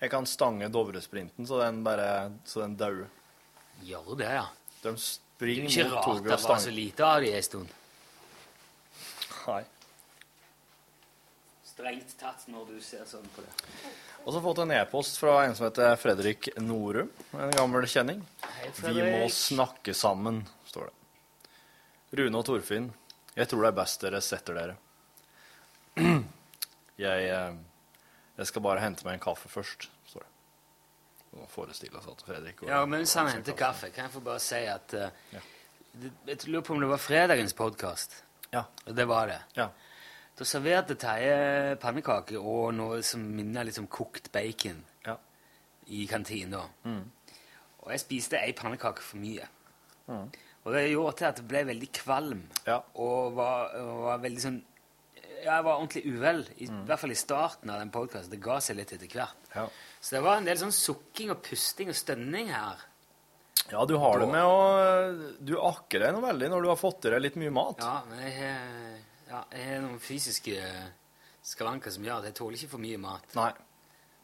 Jeg kan stange Dovresprinten så den bare Så den dauer. Gjør det, ja. De Det er springer ikke mot rart det var så lite av det en stund. Nei. strengt tatt når du ser sånn på det. Og så fått en e-post fra en som heter Fredrik Norum, en gammel kjenning. Hei, Vi må snakke sammen, står det. Rune og Torfinn, jeg tror det er best dere setter dere. Jeg, eh, jeg skal bare hente meg en kaffe først, står forestille seg at Fredrik og, Ja, mens han henter kaffe, kan jeg få bare si at eh, det, Jeg lurer på om det var fredagens podkast. Ja. Og det var det. Ja. Da serverte Terje pannekaker og noe som minner litt om kokt bacon Ja. i kantina. Mm. Og jeg spiste ei pannekake for mye. Mm. Og det gjorde til at jeg ble veldig kvalm Ja. og var, og var veldig sånn ja, Jeg var ordentlig uvel, i, Mm. hvert fall i starten av den podkasten. Det ga seg litt etter hvert. Ja. Så det var en del sånn sukking og pusting og stønning her. ja, du har det med å Du akker deg noe veldig når du har fått i deg litt mye mat. Ja, men jeg har, ja, jeg har noen fysiske skavanker som gjør at jeg tåler ikke for mye mat. Nei.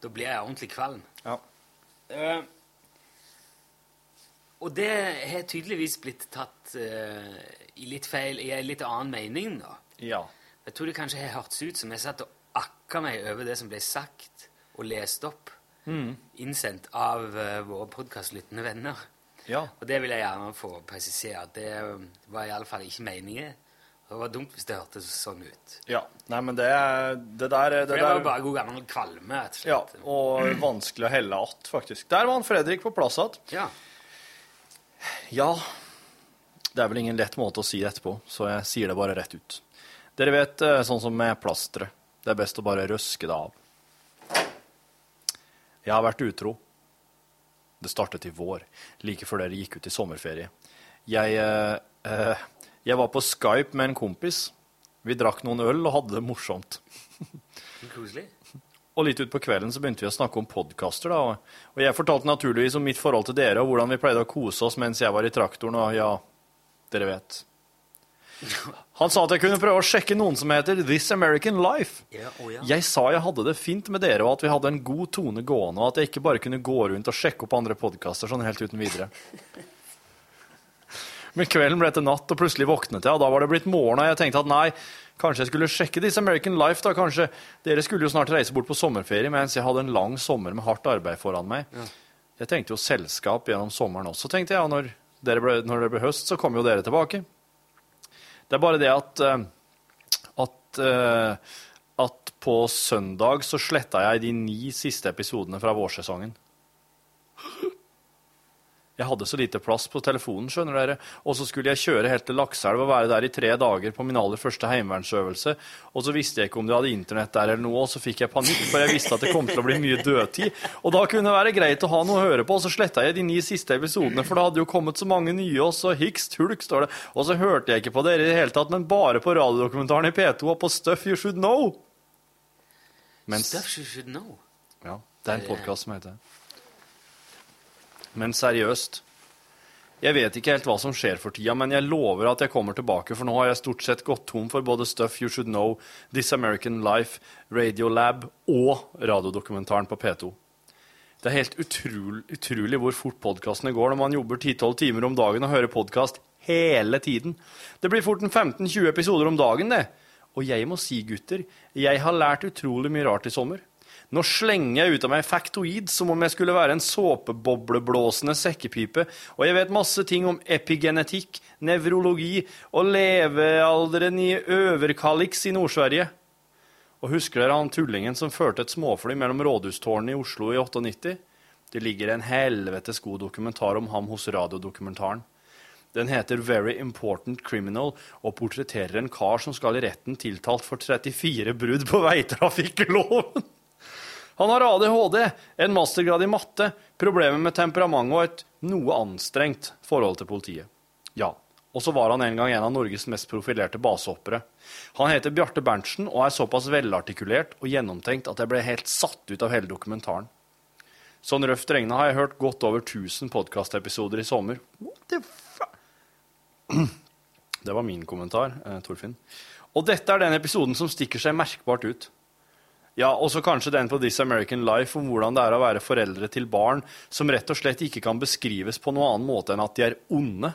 Da blir jeg ordentlig kvalm. Ja. Uh, og det har tydeligvis blitt tatt uh, i litt feil, i en litt annen mening, da. Ja. Jeg tror det kanskje har hørtes ut som jeg satt og akka meg over det som ble sagt og lest opp, Mm. innsendt av uh, våre podkastlyttende venner. Ja. Og det vil jeg gjerne få presisere, det eh, var i alle fall ikke meningen. Det var dumt hvis det hørtes sånn ut. ja. Nei, men det, det der det For det var der, bare god gammel kvalme. rett og Ja, og og vanskelig å helle att, faktisk. Der var han Fredrik på plass igjen. Ja. Ja, det er vel ingen lett måte å si det etterpå, så jeg sier det bare rett ut. Dere vet, eh, sånn som med plasteret, det er best å bare røske det av. Jeg har vært utro. Det startet i vår, like før dere gikk ut i sommerferie. Jeg, eh, eh, jeg var på Skype med en kompis. Vi drakk noen øl og hadde det morsomt. Koselig. Og litt utpå kvelden så begynte vi å snakke om podkaster, da. Og, og jeg fortalte naturligvis om mitt forhold til dere, og hvordan vi pleide å kose oss mens jeg var i traktoren, og ja, dere vet. Han sa at jeg kunne prøve å sjekke noen som heter This American Life. Ja, oh ja. Jeg sa jeg hadde det fint med dere, og at vi hadde en god tone gående, og at jeg ikke bare kunne gå rundt og sjekke opp andre podkaster sånn helt uten videre. Men kvelden ble til natt, og plutselig våknet jeg, og da var det blitt morgen, og jeg tenkte at nei, kanskje jeg skulle sjekke This American Life, da, kanskje Dere skulle jo snart reise bort på sommerferie, mens jeg hadde en lang sommer med hardt arbeid foran meg. Jeg tenkte jo selskap gjennom sommeren også, tenkte jeg, og når, dere ble, når det ble høst, så kom jo dere tilbake. Det er bare det at eh, at, eh, at på søndag så sletta jeg de ni siste episodene fra vårsesongen. Jeg hadde så lite plass på telefonen, skjønner dere, og så skulle jeg kjøre helt til Lakselv og være der i tre dager på min aller første heimevernsøvelse, og så visste jeg ikke om de hadde internett der eller noe, og så fikk jeg panikk, for jeg visste at det kom til å bli mye dødtid, og da kunne det være greit å ha noe å høre på, og så sletta jeg de ni siste episodene, for det hadde jo kommet så mange nye, og så hikst hulk, står det, og så hørte jeg ikke på dere i det hele tatt, men bare på radiodokumentaren i P2 og på Stuff You Should Know. Mens, Stuff you should know. ja, det er en podkast som heter det. Men seriøst. Jeg vet ikke helt hva som skjer for tida, men jeg lover at jeg kommer tilbake, for nå har jeg stort sett gått tom for både Stuff You Should Know, This American Life, Radiolab og radiodokumentaren på P2. Det er helt utrolig, utrolig hvor fort podkastene går når man jobber 10-12 timer om dagen og hører podkast hele tiden. Det blir fort en 15-20 episoder om dagen, det. Og jeg må si, gutter, jeg har lært utrolig mye rart i sommer. Nå slenger jeg ut av meg factoid som om jeg skulle være en såpebobleblåsende sekkepipe, og jeg vet masse ting om epigenetikk, nevrologi og levealderen i Øverkalix i Nord-Sverige. Og husker dere han tullingen som førte et småfly mellom rådhustårnene i Oslo i 98? Det ligger en helvetes god dokumentar om ham hos radiodokumentaren. Den heter Very Important Criminal og portretterer en kar som skal i retten tiltalt for 34 brudd på veitrafikkloven. Han har ADHD, en mastergrad i matte, problemer med temperament og et noe anstrengt forhold til politiet. Ja, og så var han en gang en av Norges mest profilerte basehoppere. Han heter Bjarte Berntsen og er såpass velartikulert og gjennomtenkt at jeg ble helt satt ut av hele dokumentaren. Sånn røft regna har jeg hørt godt over 1000 podkastepisoder i sommer. What the fuck? Det var min kommentar, eh, Torfinn. Og dette er den episoden som stikker seg merkbart ut. Ja, og så kanskje den på This American Life om hvordan det er å være foreldre til barn som rett og slett ikke kan beskrives på noen annen måte enn at de er onde.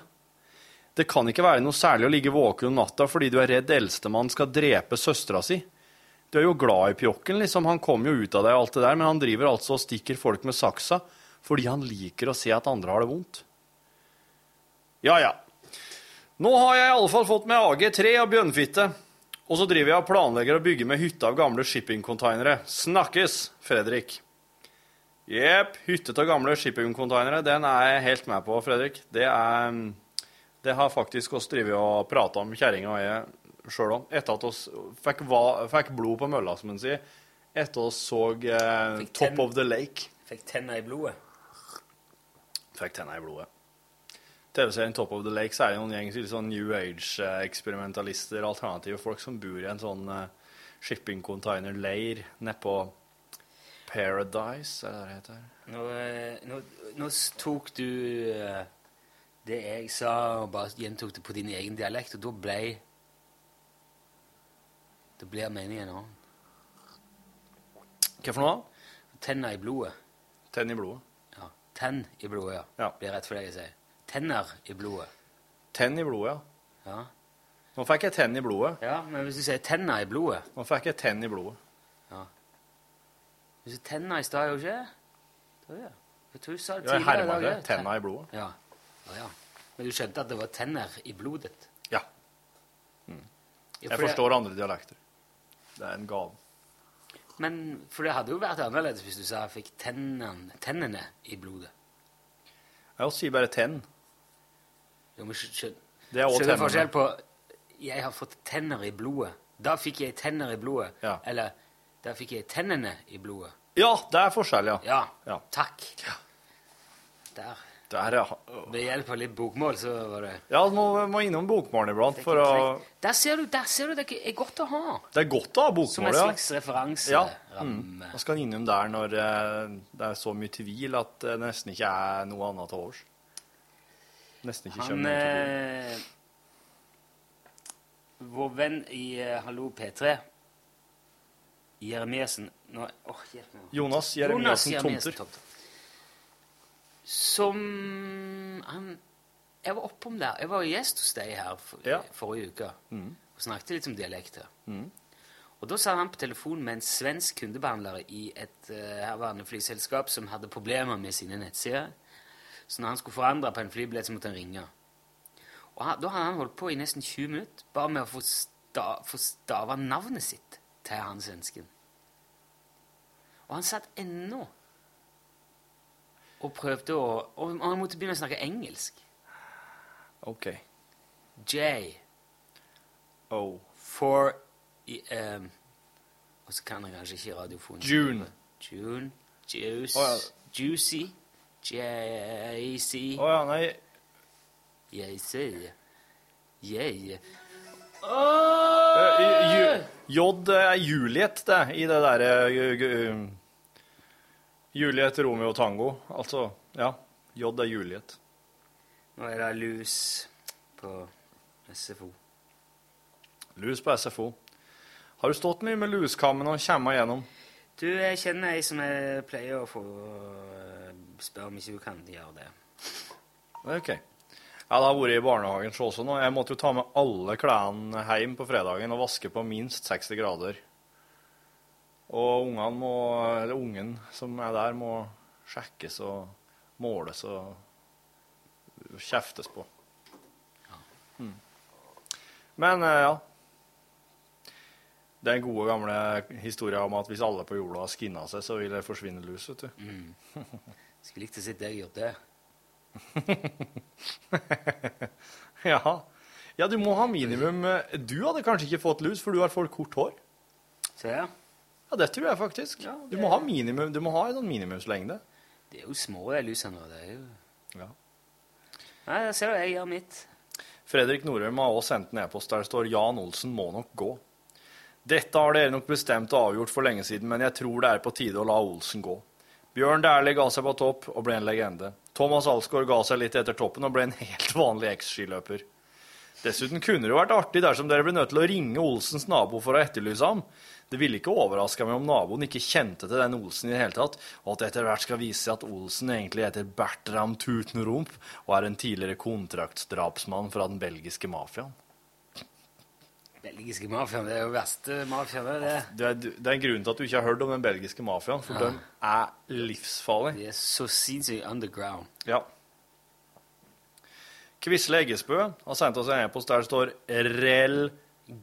Det kan ikke være noe særlig å ligge våken om natta fordi du er redd eldstemann skal drepe søstera si. Du er jo glad i pjokken, liksom. Han kom jo ut av deg og alt det der, men han driver altså og stikker folk med saksa fordi han liker å se at andre har det vondt. Ja, ja. Nå har jeg i alle fall fått meg AG3 og bjørnfitte. Og så driver jeg og planlegger å bygge med hytte av gamle shippingcontainere. Snakkes, Fredrik. Jepp, hytte av gamle shippingcontainere, den er jeg helt med på, Fredrik. Det er Det har faktisk oss drevet og prata om, kjerringa og jeg sjøl om, etter at oss fikk, va, fikk blod på mølla, som en sier. Etter oss så eh, Top of the Lake. Fikk tenna i blodet. Fikk tenna i blodet. TV-serien Top of the Lake så er det jo en gjeng sånn New Age-eksperimentalister, alternative folk som bor i en sånn uh, shipping container-leir nedpå Paradise, er det det heter? Nå, eh, nå, nå tok du eh, det jeg sa, og bare gjentok det på din egen dialekt, og da ble Da blir meningen en annen. Hva for noe? Tenner i blodet. Tenn i blodet. Ja. Tenn i blodet, ja. Ja. Blir rett for deg å si. Tenner i blodet. Tenn i blodet, ja. Ja. Nå fikk jeg tenn i blodet. ja, men hvis du sier tenner i blodet Nå fikk jeg tenn i blodet. Hvis du tenner i stad, gjorde du ikke det? Ja. Jeg tror du sa det Ja, jeg tidligere herma det. tenner Tenna i blodet. Ja. ja, ja. Men du skjønte at det var tenner i blodet? Ja. Mm. Jeg forstår andre dialekter. Det er en gave. Men for det hadde jo vært annerledes hvis du sa jeg fikk tennene, tennene i blodet. Jeg sier bare tenn. Jo, men er Skjønner du forskjell på 'jeg har fått tenner i blodet'? Da fikk jeg tenner i blodet. Ja. Eller 'da fikk jeg tennene i blodet'. Ja, det er forskjell, ja. Ja, Ja. takk. Der. Der, ja. Ved hjelp av litt bokmål, så var det Ja, du må, må innom bokmålen iblant for å Der ser du, der ser du, det er godt å ha. Det er godt å ha Som en bokmål, ja. slags referanseramme. Ja. Mm. Man skal innom der når eh, det er så mye tvil at det nesten ikke er noe annet til overs. Nesten ikke Han til tvil. eh, Vår venn i eh, Hallo P3, Jeremiassen Nå, oh, hjelp meg. Jonas Jeremiassen Jeremiassen Tomter. Som han Jeg var oppom der. Jeg var gjest hos deg her for, Ja. forrige uke Mm. og snakket litt om dialekter. Mm. Og da sa han på telefon med en svensk kundebehandler i et uh, herværende flyselskap som hadde problemer med sine nettsider. Så når han skulle forandre på en flybillett, så måtte han ringe. Og han, da hadde han holdt på i nesten 20 minutter bare med å få, sta, få stava navnet sitt til han svensken. Og han satt ennå og prøvde å Og han måtte begynne å snakke engelsk. OK. J Oh. for i, um, Og så kan jeg kanskje ikke radiofonen. June. June. Juice. Oh, ja. Juicy. JC. Å ja, nei JC. Yeah. Eh, J er Juliet, det, i det derre ju- ju- Juliet, Romeo Tango. Altså, ja. J er Juliet. Nå er det lus på SFO. Lus på SFO. Har du stått mye med luskammen og kjemma gjennom? Du, jeg kjenner ei som jeg pleier å få øh, spørre om ikke du kan gjøre det. Ok. Ja, det har vært i barnehagen så også nå. Jeg måtte jo ta med alle klærne hjem på fredagen og vaske på minst 60 grader. Og ungene må, eller ungen som er der, må sjekkes og måles og kjeftes på. Mm. Men eh, ja. Den gode, gamle historien om at hvis alle på jorda skinna seg, så vil det forsvinne lus, vet du. Mm. Skulle likt å se deg gjort det. Ja. ja, du må ha minimum Du hadde kanskje ikke fått lus, for du har for kort hår. Se her. Ja, det tror jeg faktisk. Du må ha minimum, du må ha en sånn minimumslengde. Det er jo små de lusene. da. Det er jo... Ja. Nei, jeg ser du, jeg gjør mitt. Fredrik Norheim har også sendt en e-post der det står 'Jan Olsen må nok gå'. Dette har dere nok bestemt og avgjort for lenge siden, men jeg tror det er på tide å la Olsen gå. Bjørn Dæhlie ga seg på topp og ble en legende. Thomas Alsgaard ga seg litt etter toppen og ble en helt vanlig eks-skiløper. Dessuten kunne det jo vært artig dersom dere ble nødt til å ringe Olsens nabo for å etterlyse ham. Det ville ikke overraska meg om naboen ikke kjente til den Olsen i det hele tatt, og at det etter hvert skal vise seg at Olsen egentlig heter Bertram Tutenrump og er en tidligere kontraktsdrapsmann fra den belgiske mafiaen. Belgiske mafiaen, det er jo verste mafiaen, det det. Det er, det er en grunn til at du ikke har hørt om den belgiske mafiaen, for Ja. den er livsfarlig. De er så sinnssykt underground. Ja. Kvisle Eggesbø har sendt oss en e-post der det står Rel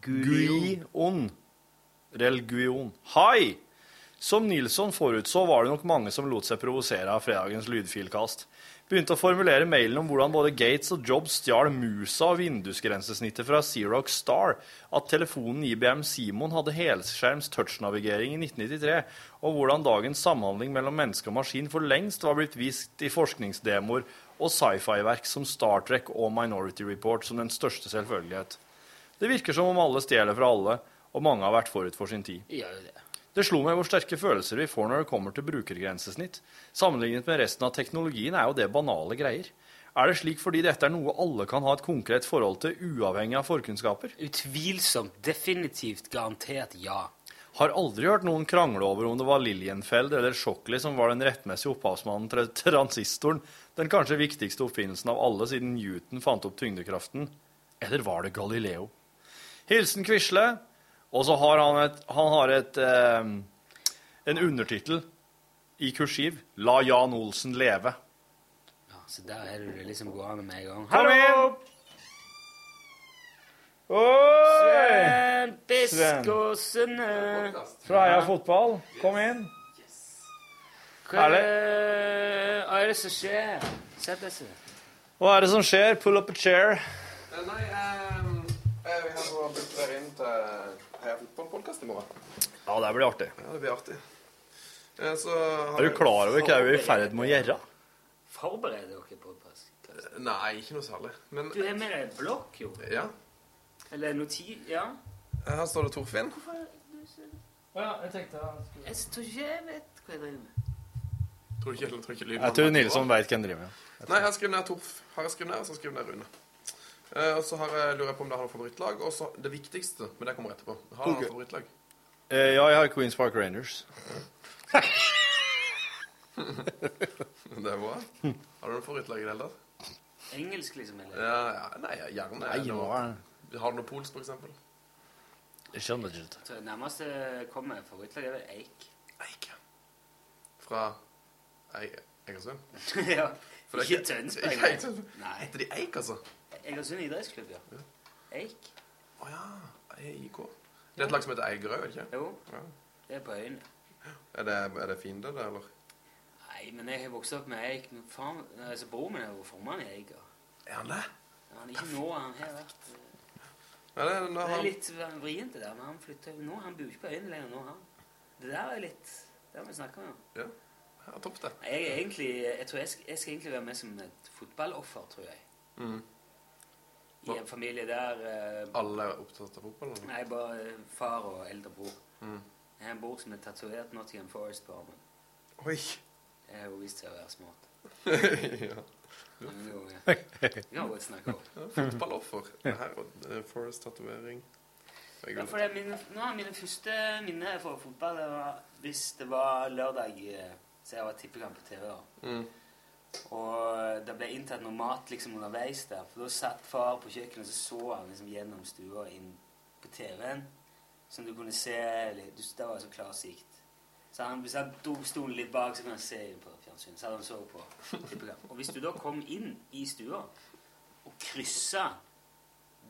Guion. Rel Guion. Hei! Som Nilsson forutså, var det nok mange som lot seg provosere av fredagens lydfilkast. Begynte å formulere mailen om hvordan både Gates og Jobs stjal musa og vindusgrensesnittet fra Xerox Star, at telefonen IBM Simon hadde helskjerms touchnavigering i 1993, og hvordan dagens samhandling mellom menneske og maskin for lengst var blitt vist i forskningsdemoer og sci-fi-verk som Star Trek og Minority Report som den største selvfølgelighet. Det virker som om alle stjeler fra alle, og mange har vært forut for sin tid. Jo det. Det slo meg hvor sterke følelser vi får når det kommer til brukergrensesnitt. Sammenlignet med resten av teknologien er jo det banale greier. Er det slik fordi dette er noe alle kan ha et konkret forhold til, uavhengig av forkunnskaper? Utvilsomt. Definitivt. Garantert ja. Har aldri hørt noen krangle over om det var Lilienfeld eller Shockley som var den rettmessige opphavsmannen til transistoren, den kanskje viktigste oppfinnelsen av alle siden Newton fant opp tyngdekraften. Eller var det Galileo? Hilsen Quisle. Og så har han et, han har et eh, en undertittel i kursiv. La Jan Olsen leve. ja. Så der er det liksom gående med en gang. Kom inn! Oi! Sven Biskåsene. Fra Heia Fotball. Kom inn. Hva er det, hva er det som skjer? Sett deg ned. Hva er det som skjer? Pull up a chair. Nei, ehm, jeg, vi har booket dere inn til Heia en podkast i morgen. Ja, det blir artig. Ja, det blir artig. Eh, Så har Er du klar over hva vi er i ferd med å gjøre? Forbereder dere på podkast? Nei, ikke noe særlig. Men Du har med deg blokk, jo. ja, Eller noti... Ja. her står det Torfinn. Ja, jeg tenkte Jeg tror ikke jeg vet hva jeg driver med. Tror ikke, tror ikke Jeg tror Nilsson veit hva han driver med. Nei, jeg har skrevet ned Torf. Har jeg skrevet ned, og så skriver jeg ned Rune. Eh, og så har jeg, lurer jeg på om det har noe favorittlag. Og så det viktigste, men det kommer etterpå. Har du okay. noe favorittlag? Eh, ja, jeg har Queens Park Rangers. Det er bra. Har du noe favorittlag i det hele tatt? Engelsk, liksom? Eller? Ja, ja, nei, gjerne. Nei, nå er Har du noe polsk, for eksempel? Jeg skjønner ikke. Det nærmeste kommer favorittlag er vel Eik. Eik. Fra Eikersund? Egersund? ja. For Ikke ikke- Tønsberg. Nei. Heter de Eik, altså? Egersund idrettsklubb, ja. Eik. Å ja. EIK. Det er et lag som heter Eigerøy, er ikke? Jo. Ja. Det er på øyen. Er det, er det fiender, det, eller? Nei, men jeg har vokst opp med Eik. Men faen, altså, Broren min er jo formann i Eik. og- Er han det? Ja, han er ikke nå, han har vært eh, Ja, det, Det er litt vrient, det der. Men han flytter nå. Han bor ikke på øyen lenger nå, han. Det der er litt Det har vi snakka om. ja, ja, topp det. Jeg egentlig Jeg tror jeg skal, jeg skal egentlig være med som et fotballoffer, tror jeg. Mm. I en familie der eh, Alle er opptatt av fotball? Eller? Nei, bare eh, far og eldre bror. Mm. Jeg har en bror som er tatovert Nottingham Forest på armen. Oi. Det har jo vist seg å være smart. ja. Men jo, ja. Vi godt snakke om. Ja, Fotballoffer. Er Forest-tatovering. Er Ja, for det er mine, nå av mine første minner for fotball det var hvis det var lørdag eh, så jeg var tippekamp på TV. da. Mm. Og det ble inntatt noe mat liksom underveis der. For da satt far på kjøkkenet og så så han liksom gjennom stua inn på TV-en. Som du kunne se litt. Det var så klar sikt. Så han, Hvis han tok stolen litt bak, så kunne han se inn på fjernsynet. Så hadde han så på. Og hvis du da kom inn i stua og kryssa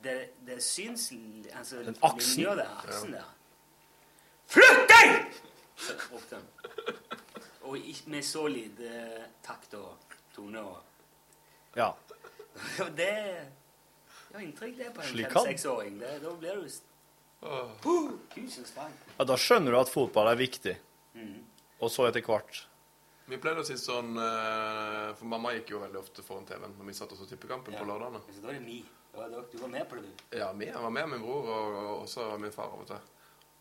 det, det syns... Altså, Den aksen? linja der, aksen der. Flytt deg! Så ropte han. Og med så lite takt og tone og Ja. Og det gjør inntrykk, det, på en Slik kan. fem-seksåring. Det- Da blir du. Puh, Tusens takk. ja. Da skjønner du at fotball er viktig. Mm. Og så etter hvert. Vi pleide å si sånn eh, For mamma gikk jo veldig ofte foran TV-en når vi satt og så tippekampen Ja. på lørdagene. Så da er det mi. Da er det- Du var med på det, du. Ja, vi, jeg var med min bror og, og også min far av og til.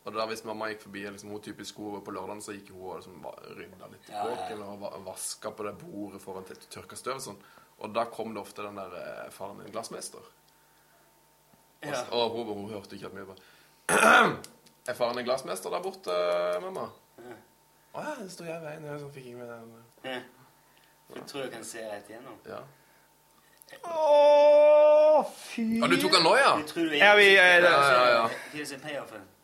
Og da hvis mamma gikk forbi liksom, hun typisk sko på lørdagen, så gikk hun og liksom, rydda litt i Ja, ja, ja. kåken og va- vaska på det bordet foran til tørka støv og sånn. Og da kom det ofte den der eh, faren min, glassmester. Og, Ja. og hun, hun hørte ikke at mye på. Er faren din glassmester der borte, mamma? Ja. Å ja, det står jeg i veien. Jeg sånn, fikk ikke med den. Ja. Jeg tror jeg kan se rett igjennom. Ja. Å, fy Ja, du tok den nå, ja? Ja, vi er Ja, ja, ja. Payoffen? Ja,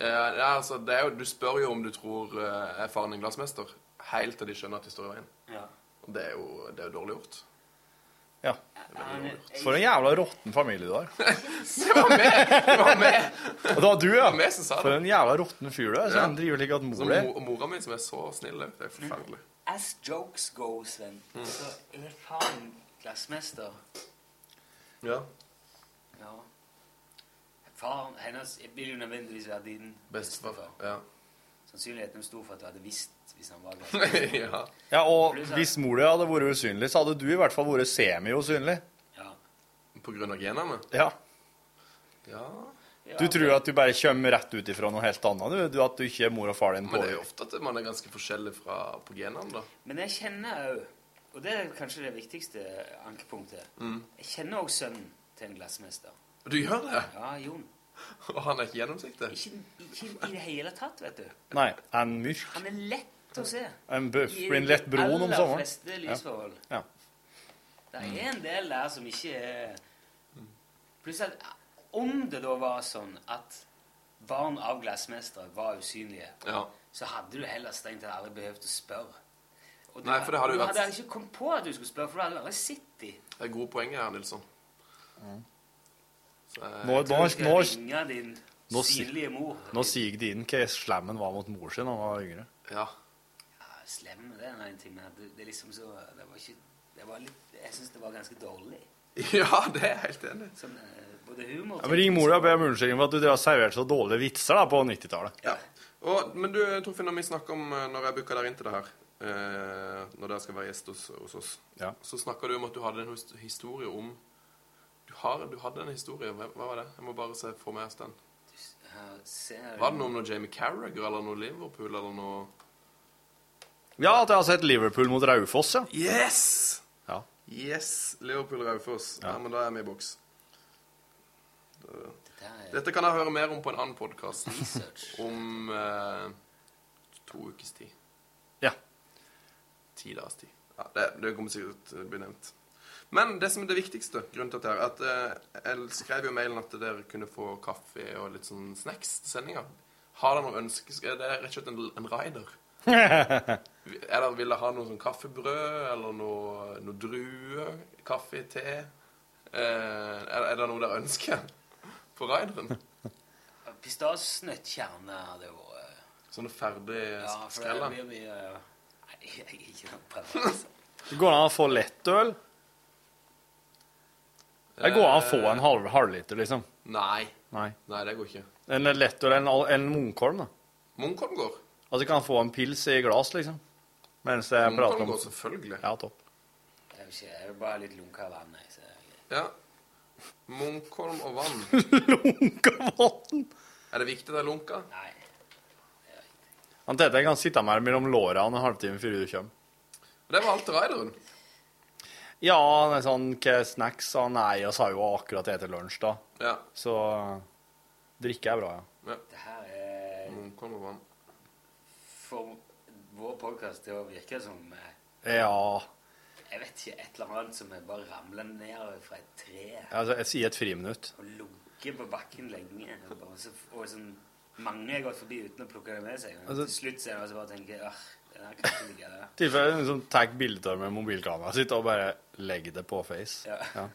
ja, altså, det er jo, du spør jo om du tror uh, er faren din glassmester, helt til de skjønner at de står i veien. Ja. Og det er jo, det er jo dårlig gjort. Ja. For en jævla råtten familie du har. Det var meg! Det var med! Og det var du, ja. meg som sa det. For en jævla råtten fyr du er. Så Ja. han driver slik at mor di mo- mora mi som er så snill, det er forferdelig. As jokes go, Sven, så er faren glassmester. Ja. Ja. Faren hennes vil jo nødvendigvis være din Bestefar. Ja. Sannsynligheten er stor for at du hadde visst hvis han var glassmester. ja. Ja, og Plus, hvis mor di hadde vært usynlig, så hadde du i hvert fall vært semi-usynlig. Ja. På grunn av genene? Ja. Ja. Du tror at du bare kommer rett ut ifra noe helt annet, du? du at du ikke er mor og far din på Men det er jo ofte at man er ganske forskjellig fra, på genene, da. Men jeg kjenner òg, og det er kanskje det viktigste ankepunktet Mm. Jeg kjenner òg sønnen til en glassmester. Du gjør det? Ja, Jon. Og han er ikke gjennomsiktig? Ikke, ikke i det hele tatt, vet du. Nei, han er mørk. Han er lett å se. En bøff blir en lett brun om I de aller fleste lysforhold. Ja. Det er en del der som ikke er Pluss at om det da var sånn at barn av glassmestere var usynlige, Ja. så hadde du heller strengt tatt aldri behøvd å spørre. Og du, Nei, for det hadde du vært- hadde ikke kommet på at du skulle spørre, for du hadde aldri sett dem. Det er gode poenget her, Nilsson. Eh, Nå, nå, nå, din nå, nå sier de inn hva slemmen var mot mor sin da han var yngre. Ja. Ja, slem, det er en ting, men det, det er liksom så Det var ikke det var litt, Jeg syns det var ganske dårlig. Ja, det er jeg helt enig i. Sånn, eh, både humor Ja, men Ring mor og be om unnskyldning for at du har servert så dårlige vitser da på 90-tallet. Ja. Og, men du, Torfinn, når vi snakker om eh, når jeg booka dere inn til det her, eh, når dere skal være gjest hos, hos oss, Ja. så snakka du om at du hadde en historie om har, du hadde en historie. Hva, hva var det? Jeg må bare se få med oss den. Var det noe om noe Jamie Carragher eller noe Liverpool eller noe Ja, at jeg har sett Liverpool mot Raufoss, ja. Yes! Ja. Yes! Liverpool Raufoss. Ja. men da er vi i boks. Dette kan jeg høre mer om på en annen podkast om eh, to ukes tid. Ja. Ti dagers tid. Ja, det, det kommer sikkert til å bli nevnt. Men det som er det viktigste, grunnen til at jeg, at eh, jeg skrev jo mailen at dere kunne få kaffe og litt sånn snacks til sendinga. Har dere noe ønske? Er det rett og slett en, en rider? eller vil dere ha noe sånn kaffebrød eller noe, noe druer? Kaffe, te? Eh, er, er det noe dere ønsker på rideren? Pistasjenøttkjerne hadde vært Sånne ferdig Ja, for det er mye Nei, jeg er ikke noe på Det går an å få lettøl. Det går an å få en halv, halvliter, liksom. Nei. Nei. Nei, det går ikke. En lettøl eller en, en Munkholm, da. Munkholm går. Altså, kan få en pils i glass, liksom. Mens jeg prater Munkholm om går selvfølgelig. Ja, topp. Det er jo ikke, er bare litt lunka vann, jeg. Så Ja. Munkholm og vann. lunka vann? Er det viktig det er lunka? Nei. Han Tete kan sitte med mellom låra en halvtime før du kommer. Det var alt raideren. Ja, det er sånn hva snacks sa Nei, vi sa jo akkurat til lunsj, da. Ja. Så drikke er bra, ja. ja. Det her er Munkholm og vann. For vår podkast til å virke som eh, Ja. Jeg vet ikke, et eller annet som er bare ramler ned fra et tre Altså, jeg sier et friminutt. og lukker på bakken lenge. Og, bare så, og sånn Mange har gått forbi uten å plukke det med seg. Og Altså- til slutt så er det altså bare å tenke tilfelle liksom, tar bilde av med mobilkameraet sitt og bare legger det på Face. Ja. Ja,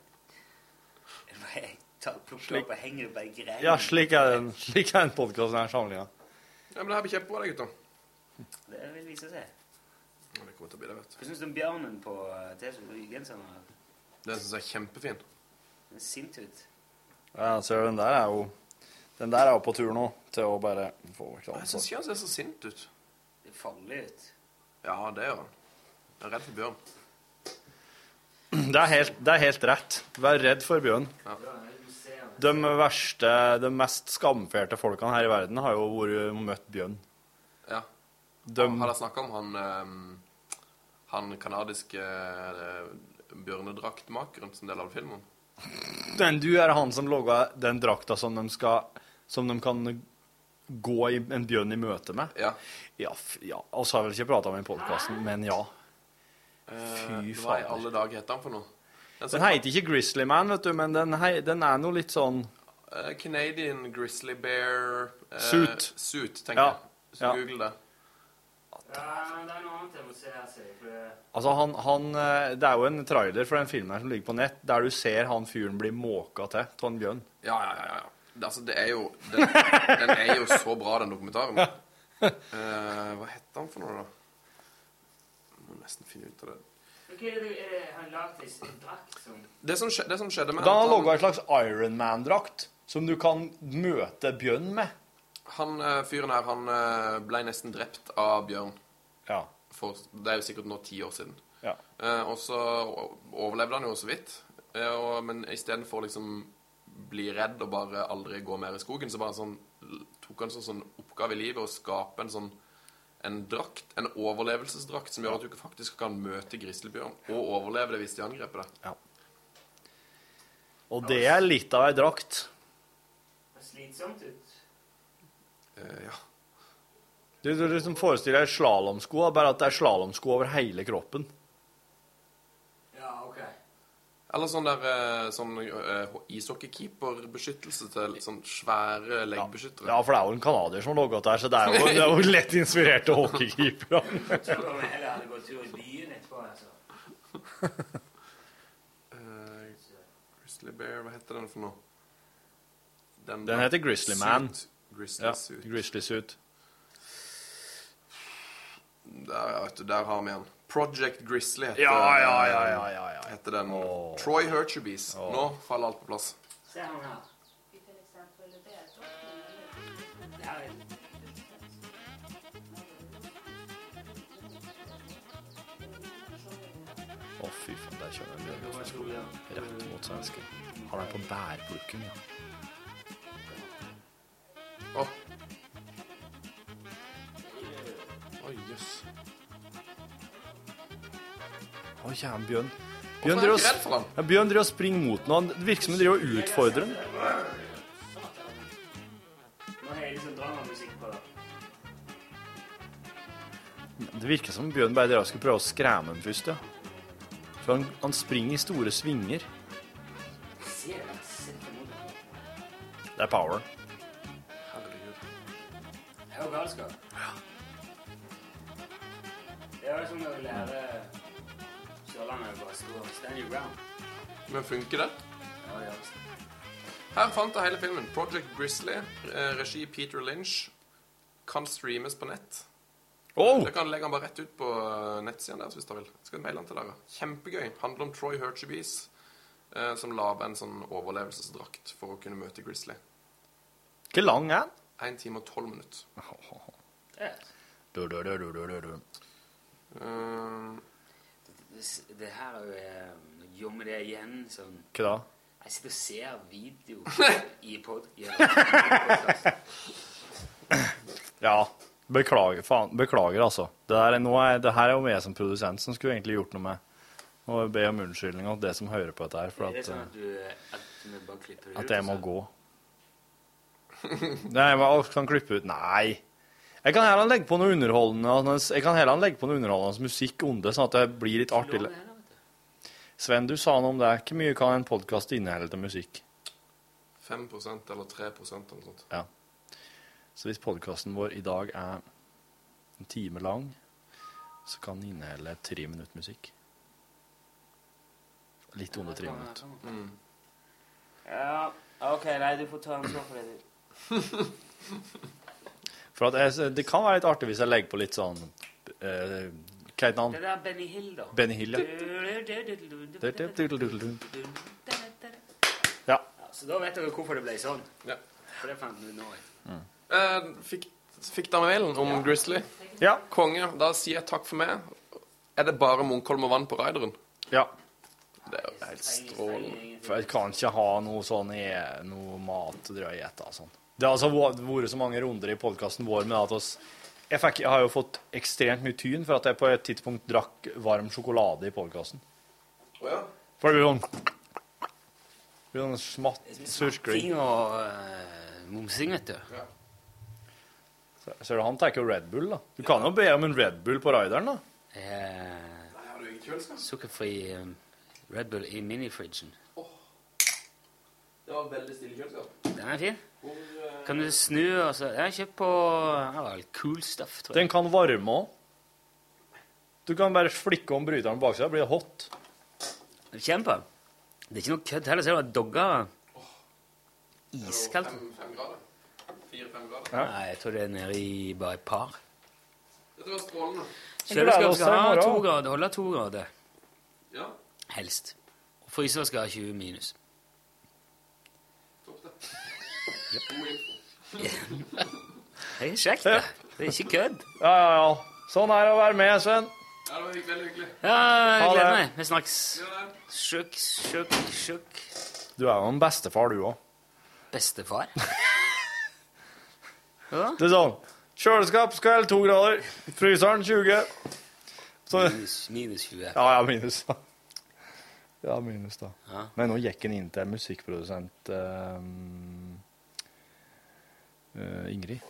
Jeg Slik- opp og henger det på ei grein. ja slik er den, slik er den podkasten her sammenligna. Ja, men det her blir kjempebra, det, gutta Det vil vise seg. Ja, det kommer til å bli det, vet du. Hva syns du om bjørnen på eh, T-skjorta i genseren? Den syns jeg er kjempefin. Den er sint ut. Ja, så den der er jo Den der er jo på tur nå til å bare få Jeg klar syns ikke han ser så sint ut. Det er farlig ut. Ja, det gjør han. Jeg er redd for bjørn. Det er helt, det er helt rett. Vær redd for bjørn. Ja. De verste, de mest skamferte folkene her i verden har jo vært møtt bjørn. Ja. De, Har dere snakka om han eh, han kanadiske eh, bjørnedraktmakeren som del av filmen? den du er han som laga den drakta som de skal Som de kan gå en bjørn i møte med? Ja. Ja, ja. Og så har jeg vel ikke prata om i podkasten, men ja. Eh, Fy Hva i alle dager heter han for noe? Den heter ikke Grizzly Man, vet du, men den, hei, den er noe litt sånn uh, Canadian Grizzly Bear uh, Suit. Suit, tenker Ja. jeg. Så Ja. google det. Ja, men det er noe annet jeg må se her, for Altså, han, han Det er jo en trailer for den filmen her som ligger på nett, der du ser han fyren bli måka til av en bjørn. Ja, ja, ja. ja. Det, altså, det er jo den, den er jo så bra, den dokumentaren. Uh, hva heter han for noe, da? Jeg må nesten finne ut av det. Det som Det som, skje, det som skjedde med Da har han laga en slags Iron Man-drakt som du kan møte bjørn med. Han eh, fyren her, han eh, ble nesten drept av bjørn. Ja. For, det er jo sikkert nå ti år siden. Ja. Eh, og så overlevde han jo så vidt. Eh, og, men istedenfor liksom bli redd og bare aldri gå mer i skogen, så bare sånn, tok han en sånn oppgave i livet å skape en sånn en drakt, en overlevelsesdrakt, som gjør at du ikke faktisk kan møte grizzlybjørn og overleve det hvis de angriper deg. Og det er litt av ei drakt. Det er slitsomt ut. Eh, ja. Du, du liksom forestiller deg slalåmsko, bare at det er slalåmsko over hele kroppen. Eller sånn der sånn eh, ishockeykeeper-beskyttelse til sånn svære leggbeskyttere. Ja, for det er jo en canadier som har laga der, så det er jo, det er jo lett inspirert av hockeykeepere. Eh, Grizzly Bear, hva heter den for noe? Den heter Grizzly Man. Grizzly Ja, Suit. Grizzly Suit. Der, vet du, der har vi den. Project Grizzly heter, Ja, ja, ja, ja, ja, ja. heter den. Troy Hurtubies. Nå faller alt på plass. Se han her. nå. Å, fy faen, der kjører en bjørn fra. Rett mot svensken. Han er på bærplukken, ja. Å. Oi, jøss. Å, kommer bjørn. Bjørn er driver han? Ja, Bjørn driver og springer mot noen. Det virker som han driver og utfordrer. Nå på det. Virker som Bjørn bare skal prøve å skremme den først, ja. For han, han springer i store svinger. Det er power. Herregud. Det er jo galskap. Ja. Det er jo sånn å lære Men funker det? Ja, det. Her fant jeg hele filmen. Project Grizzly, eh, regi Peter Lynch. Kan streames på nett. Oh! Dere kan legge den bare rett ut på eh, nettsiden deres hvis dere vil. Jeg skal maile den til dere. Kjempegøy. Handler om Troy Hurtubies, eh, som lager en sånn overlevelsesdrakt for å kunne møte Grizzly. Hvor lang er den? 1 time og 12 minutter. Ja. Du, du, du, du, du, du, du. Eh, Det, her er jo eh, gjør vi det igjen sånn Hva da? Jeg sitter og ser video i pod... Ja. Beklager, faen. Beklager, altså. Det, der er, nå er, det her er jo jeg som produsent som skulle egentlig gjort noe med Og be om unnskyldning til det som hører på dette her, for at, det at, sånn eh, at du at du bare klipper det ut? at jeg må så- gå. Nei, jeg kan klippe ut Nei. Jeg kan heller legge på noe underholdende Jeg kan heller legge på noe underholdende musikk under, sånn at det blir litt artig. Sven, du sa noe om det. Hvor mye kan en podkast inneholde til musikk? 5 eller 3 eller noe sånt. Ja. Så hvis podkasten vår i dag er en time lang, så kan den inneholde tre minutter musikk. Litt under tre minutter. Mm. Ja, OK, nei, du får ta ansvar for det. du. For at jeg, det kan være litt artig hvis jeg legger på litt sånn eh, Hva heter han? Det der Benny Hill, da. Benny Hill, ja. Ja. Ja, Så da vet dere hvorfor det ble sånn. Ja. For det fant vi nå ut. Eh, fikk, fikk dere mailen om Grizzly? Ja. Konge. Da sier jeg takk for meg. Er det bare Munkholm og vann på Raideren? ja. Det er jo helt strålende. For jeg kan ikke ha noe sånn i, noe mat å dra i etter. Sånn. Det har altså vært så mange runder i podkasten vår med at oss jeg, fikk, jeg har jo fått ekstremt mye tyn for at jeg på et tidspunkt drakk varm sjokolade i podkasten. Å ja. For det blir sånn Det blir sånn smatt, surkling. Og uh, mumsing, vet du. Så- Ser du, han tar jo Red Bull, da. Du kan jo be om en Red Bull på rideren, da. Eh, Har du ingen kjøleskap? sukkerfri um, Red Bull i minifridgen. Det var veldig stille kjøleskap. Den er fin. Hvor, eh, Kan du snu og så Jeg har kjøpt på ja, vel, Cool Stuff, tror jeg. Den kan varme òg. Du kan bare flikke om bryteren på baksida, blir det hot. Kjempe. Det er ikke noe kødd heller. Ser du at dogger Iskaldt. Fem, fem grader. Fire-fem grader. Nei, jeg tror det er nede i bare et par. Dette var strålende. Kjøleskapet skal ha to grader, holde to grader. Ja, Helst. Og fryser skal ha 20 minus. topp det. God info. Det er kjekt, det. Det er ikke kødd. Ja, ja, ja. Sånn er det å være med, Sven. Ja, det var veldig hyggelig. Ja, jeg Ha gleder det. meg. Vi snakkes. Sjukk, sjukk, sjukk. Du er jo en bestefar, du òg. Bestefar. Det er sånn Kjøleskap skal to grader. Fryseren 20. Så Minus, minus 20. Ja, ja, minus, da. Ja, minus, da. Ja. Men nå gikk han inn til musikkprodusent ehm, eh, Ingrid.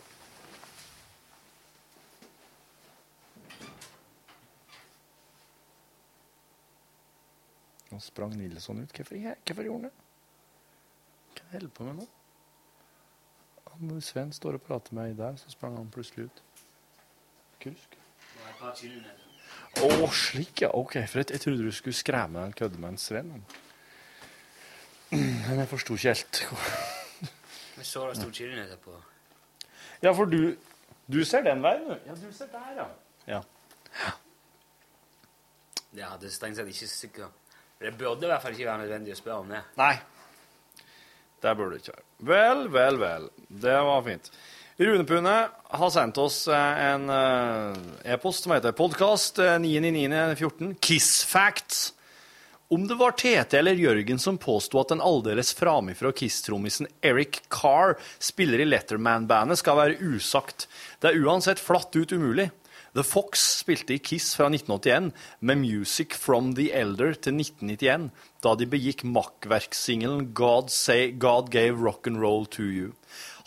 Nå sprang Nilsson ut. Hvorfor, gjorde han det? Hva holder han på med nå? Han, Sven står og prater med ei der, så sprang han plutselig ut. Kusk. Å, slik, ja. OK. For jeg, jeg trodde du skulle skremme en kødde med en Sven. Men jeg forsto ikke helt. Vi så det sto chilinøtter på. Ja, for du Du ser den veien, du. Ja, du ser der, ja. Ja. Det hadde strengt sett ikke sikkert Det burde i hvert fall ikke være nødvendig å spørre om det. Nei. Det burde det ikke være. Vel, vel, vel. Det var fint. Rune Pune har sendt oss eh, en eh, e-post som heter podkast 9.9.14. Kiss Facts. Om det var Tete eller Jørgen som påsto at den aldeles framifrå Kiss-trommisen Eric Carr spiller i Letterman-bandet, skal være usagt. Det er uansett flatt ut umulig. The Fox spilte i Kiss fra 1981 med Music from the Elder til 1991, da de begikk makkverksingelen God, God Gave Rock'n'Roll to You.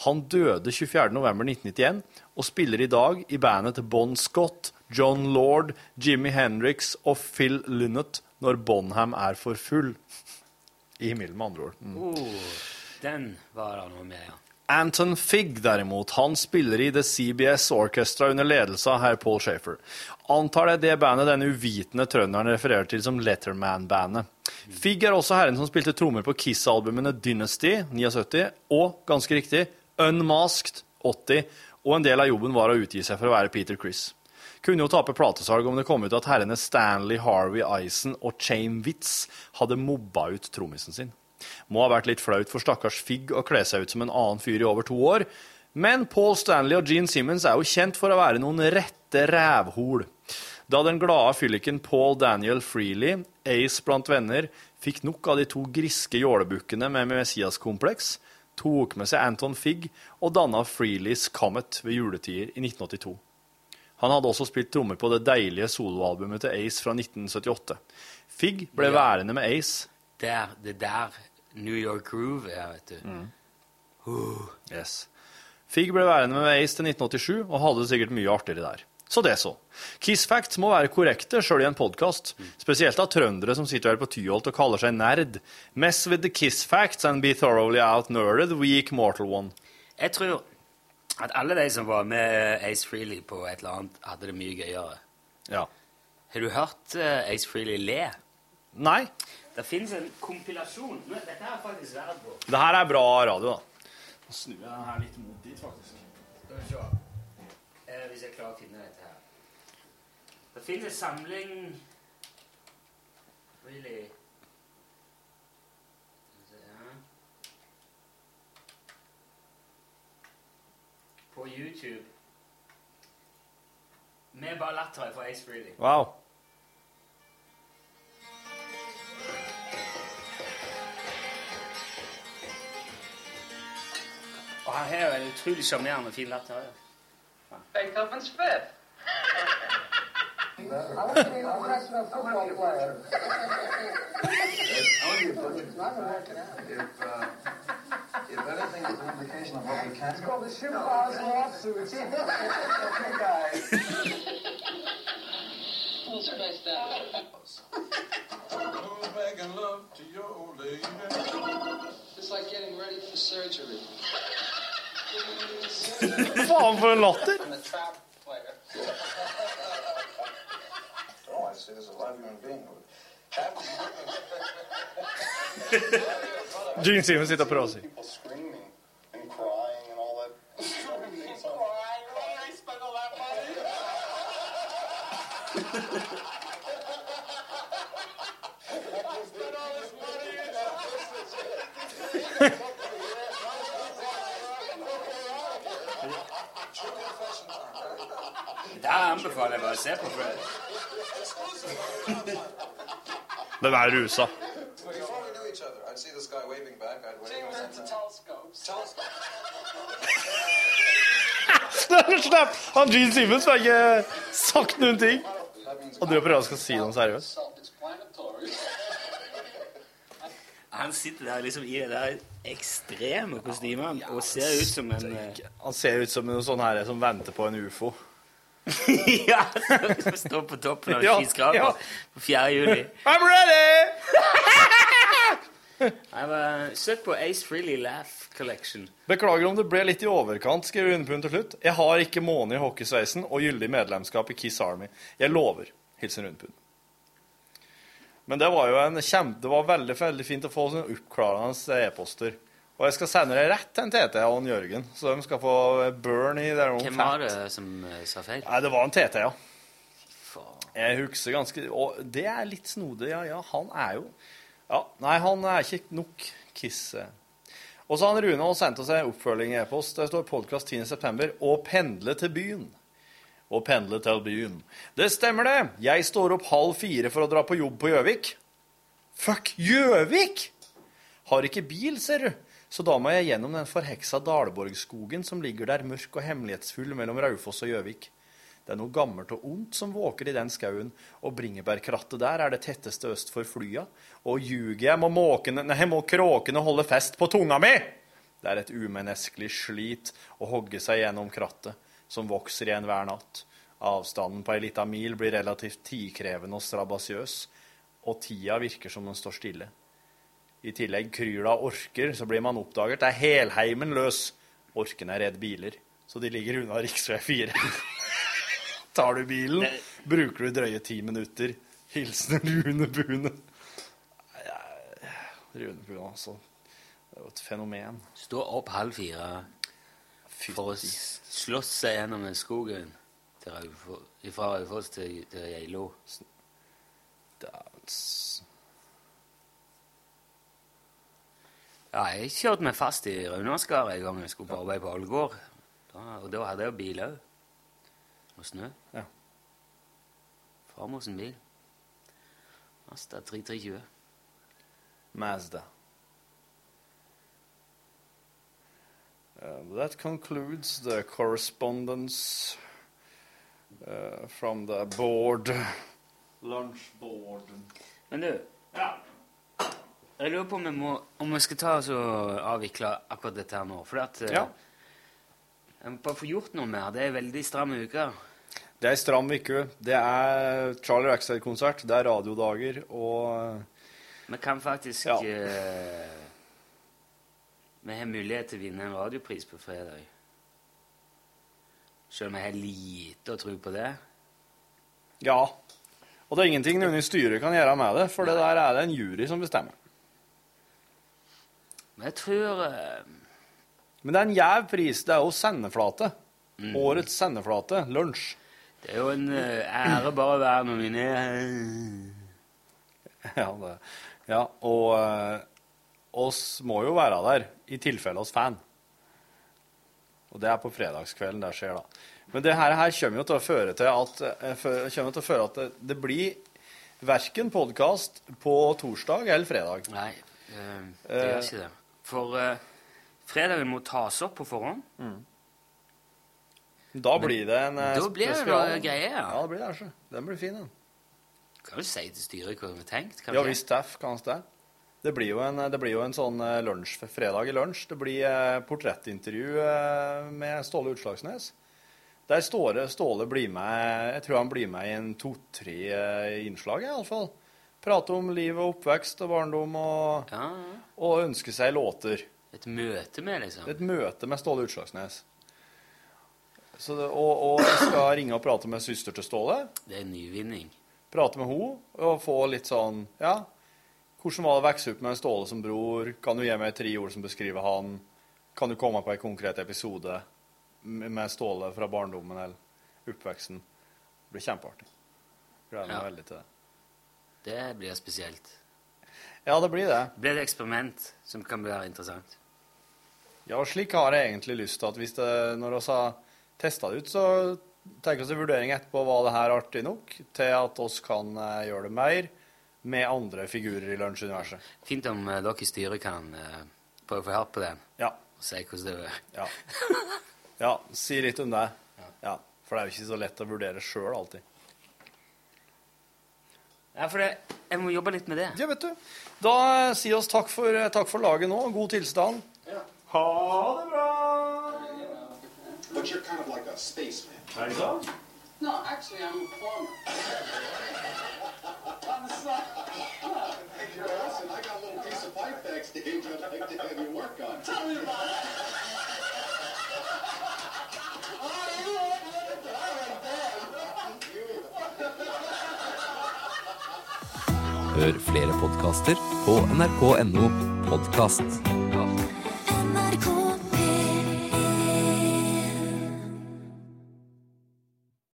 Han døde 24.11.1991 og spiller i dag i bandet til Bon Scott, John Lord, Jimmy Hendrix og Phil Lynott når Bonham er for full. I himmelen, med andre ord. Mm. Oh, den var han med, ja. Anton Figg, derimot, han spiller i The CBS Orchestra under ledelse av herr Paul Schaefer. Antar det det bandet denne uvitende trønderen refererer til som Letterman-bandet. Figg er også herren som spilte trommer på Kiss-albumene Dynasty 79 og, ganske riktig, Unmasked 80, og en del av jobben var å utgi seg for å være Peter Criss. Kunne jo tape platesalg om det kom ut at herrene Stanley Harvey Eisen og Chain Witz hadde mobba ut trommisen sin. Må ha vært litt flaut for stakkars Figg å kle seg ut som en annen fyr i over to år, men Paul Stanley og Gene Simmons er jo kjent for å være noen rette rævhol. Da den glade fylliken Paul Daniel Freely, ace blant venner, fikk nok av de to griske jålebukkene med Messias-kompleks, tok med seg Anton Figg og danna Freelys Comet ved juletider i 1982. Han hadde også spilt trommer på det deilige soloalbumet til Ace fra 1978. Figg ble værende med Ace. Der, det der New York Groove er, vet du. Uh, yes. Figg ble værende med Ace til 1987 og hadde det sikkert mye artigere der. Så det så. Kiss Facts må være korrekte sjøl i en podkast, spesielt av trøndere som sitter her på Tyholt og kaller seg nerd. Mess with the Kiss Facts and be thoroughly out-nerded, weak mortal one. Jeg tror at alle de som var med Ace Freely på et eller annet, hadde det mye gøyere. Ja. Har du hørt uh, Ace Freely le? Nei. Det fins en kompilasjon Nå, Dette er faktisk verdt på. Det her er bra radio, da. Nå snur jeg den her litt mot dit, faktisk. Skal vi se. Eh, hvis jeg klarer å finne dette her. Det fins en samling Really Skal vi se her. På YouTube. Med bare latter fra Ace Freely. Wow. Og han har jo en utrolig sjarmerende og fin latter. ja. Beethoven's Fifth. if anything is an indication of what we can It's called the ship cause okay, guys. Go back and love to your old lady. It's like getting ready for surgery. Faen for en latter! I'm trap player. oh, I see there's a live human being. Gene Simmons sitter og prøver å si. People screaming and crying and all that. I spent all that money. Der anbefaler jeg bare å se på Fred. Den er rusa. This guy waving back. I'd wave. James into telescopes. Slipp! Han Gene Simmons har ikke sagt noen ting. Og du prøver å skal si noe seriøst. Han sitter der liksom i det der ekstreme kostymet og ser ut som en eh, Han ser ut som en sånn her som venter på en ufo. Ja, som står på toppen av Ja, ja. på 4. juli. I'm ready! Jeg Søk på Ace Freely Laugh Collection. Beklager om det ble litt i overkant, skriver Underpund til slutt. Jeg har ikke måne i hockeysveisen og gyldig medlemskap i Kiss Army. Jeg lover. Hilsen Rundpund. Men det var jo en kjempe, det var veldig, veldig fint å få sånne oppklarende e-poster. Og jeg skal sende det rett til en TT og en Jørgen, så de skal få burn i det. Hvem fat. var det som eh, sa feil? Nei, det var en TT, ja. Jeg husker ganske Og det er litt snodig, ja. ja. Han er jo Ja, nei, han er ikke nok Kiss. eh. Og så han Rune og sendt oss en oppfølging i e-post. Det står podkast 10.9. Å pendle til byen. Å pendle til byen. Det stemmer, det. Jeg står opp halv fire for å dra på jobb på Gjøvik. Fuck Gjøvik! Har ikke bil, ser du. Så da må jeg gjennom den forheksa Dalborgskogen som ligger der mørk og hemmelighetsfull mellom Raufoss og Gjøvik. Det er noe gammelt og ondt som våker i den skauen, og bringebærkrattet der er det tetteste øst for flya. Og ljuger jeg, må måkene, nei, må kråkene holde fest på tunga mi! Det er et umenneskelig slit å hogge seg gjennom krattet, som vokser igjen hver natt. Avstanden på ei lita mil blir relativt tidkrevende og strabasiøs, og tida virker som den står stille. I tillegg kryr det av orker, så blir man oppdaget. Det er helheimen løs. Orkene er redd biler, så de ligger unna rv. 4. Tar du bilen, bruker du drøye ti minutter. Hilsen Rune Bune. Rune Bune, altså. Det er jo et fenomen. Stå opp halv fire for å slåss seg gjennom skogen fra Raufoss til, til Geilo. Ja, jeg kjørte meg fast i Raunaskaret en gang jeg skulle på arbeid på Ålgård. Og da hadde jeg jo bil òg. Og snø. Ja. Farmor sin bil. Mazda 3320. Mazda. Uh, that concludes the correspondence uh, from the board. Lunch board. Men du Jeg lurer på om vi, må, om vi skal ta oss og avvikle akkurat dette her nå. For at, uh, Ja. jeg må bare få gjort noe mer. Det er veldig stramme uke. Det er ei stram uke. Det er Charlie Rackstead-konsert, det er radiodager, og Vi kan faktisk Ja. uh, Vi har mulighet til å vinne en radiopris på fredag. Selv om jeg har lite å tro på det. Ja. Og det er ingenting noen i styret kan gjøre med det, for det der er det en jury som bestemmer. Men jeg tror uh... Men det er en gjev pris. Det er jo sendeflate. Årets sendeflate. Lunsj. Det er jo en eh, ære bare å være nominert. Ja, det. ja og eh, oss må jo være der, i tilfelle oss fan. Og det er på fredagskvelden det skjer, da. Men det her, her kommer jo til å føre til at, eh, til føre at det, det blir verken podkast på torsdag eller fredag. Nei, det gjør ikke det. For eh, fredagen må tas opp på forhånd. Da blir det en eh, Da blir det spesial. noe greier. Ja, det blir det. altså. Den blir fin, den. Kan du si til styret hva vi har tenkt? Kan Ja vi visst, Teff, kan det. Det blir jo en, det blir jo en sånn eh, lunsj, fredag i lunsj. Det blir eh, portrettintervju eh, med Ståle Utslagsnes. Der Ståle, Ståle blir med Jeg tror han blir med i en to-tre eh, innslag, i alle fall. Prate om liv og oppvekst og barndom og, og ønske seg låter. Et møte med, liksom? Et møte med Ståle Utslagsnes. Så det, og, og jeg skal ringe og prate med søster til Ståle. Det er en nyvinning. Prate med henne og få litt sånn Ja, hvordan var det å vokse opp med Ståle som bror? Kan du gi meg tre ord som beskriver han? Kan du komme på en konkret episode med med Ståle fra barndommen eller oppveksten? Det blir kjempeartig. Gleder meg Ja. veldig til det. Det blir spesielt. Ja, det blir det. Det blir et eksperiment som kan være interessant. Ja, og slik har jeg egentlig lyst til at hvis det, når vi har testa det ut, så tenker vi oss en vurdering etterpå var det her artig nok til at oss kan eh, gjøre det mer med andre figurer i lunsjuniverset. Fint om uh, dere i styret kan uh, prøve å få hjelp på den. Ja. Og si hvordan det er. Ja. ja, si litt om det. Ja, For det er jo ikke så lett å vurdere sjøl alltid. Ja, for det, jeg må jobbe litt med det. Ja, vet du. Da sier si oss takk for, takk for laget nå. God tilstand. Ha det bra! But you're kind of like a spaceman. Er det sant? No, actually, I'm a plumber. On the side. Hey, Joe, listen, I got a little piece of pipe backstage I'd like to have you work on. Tell me about it. Hør flere podkaster på nrk.no podkast.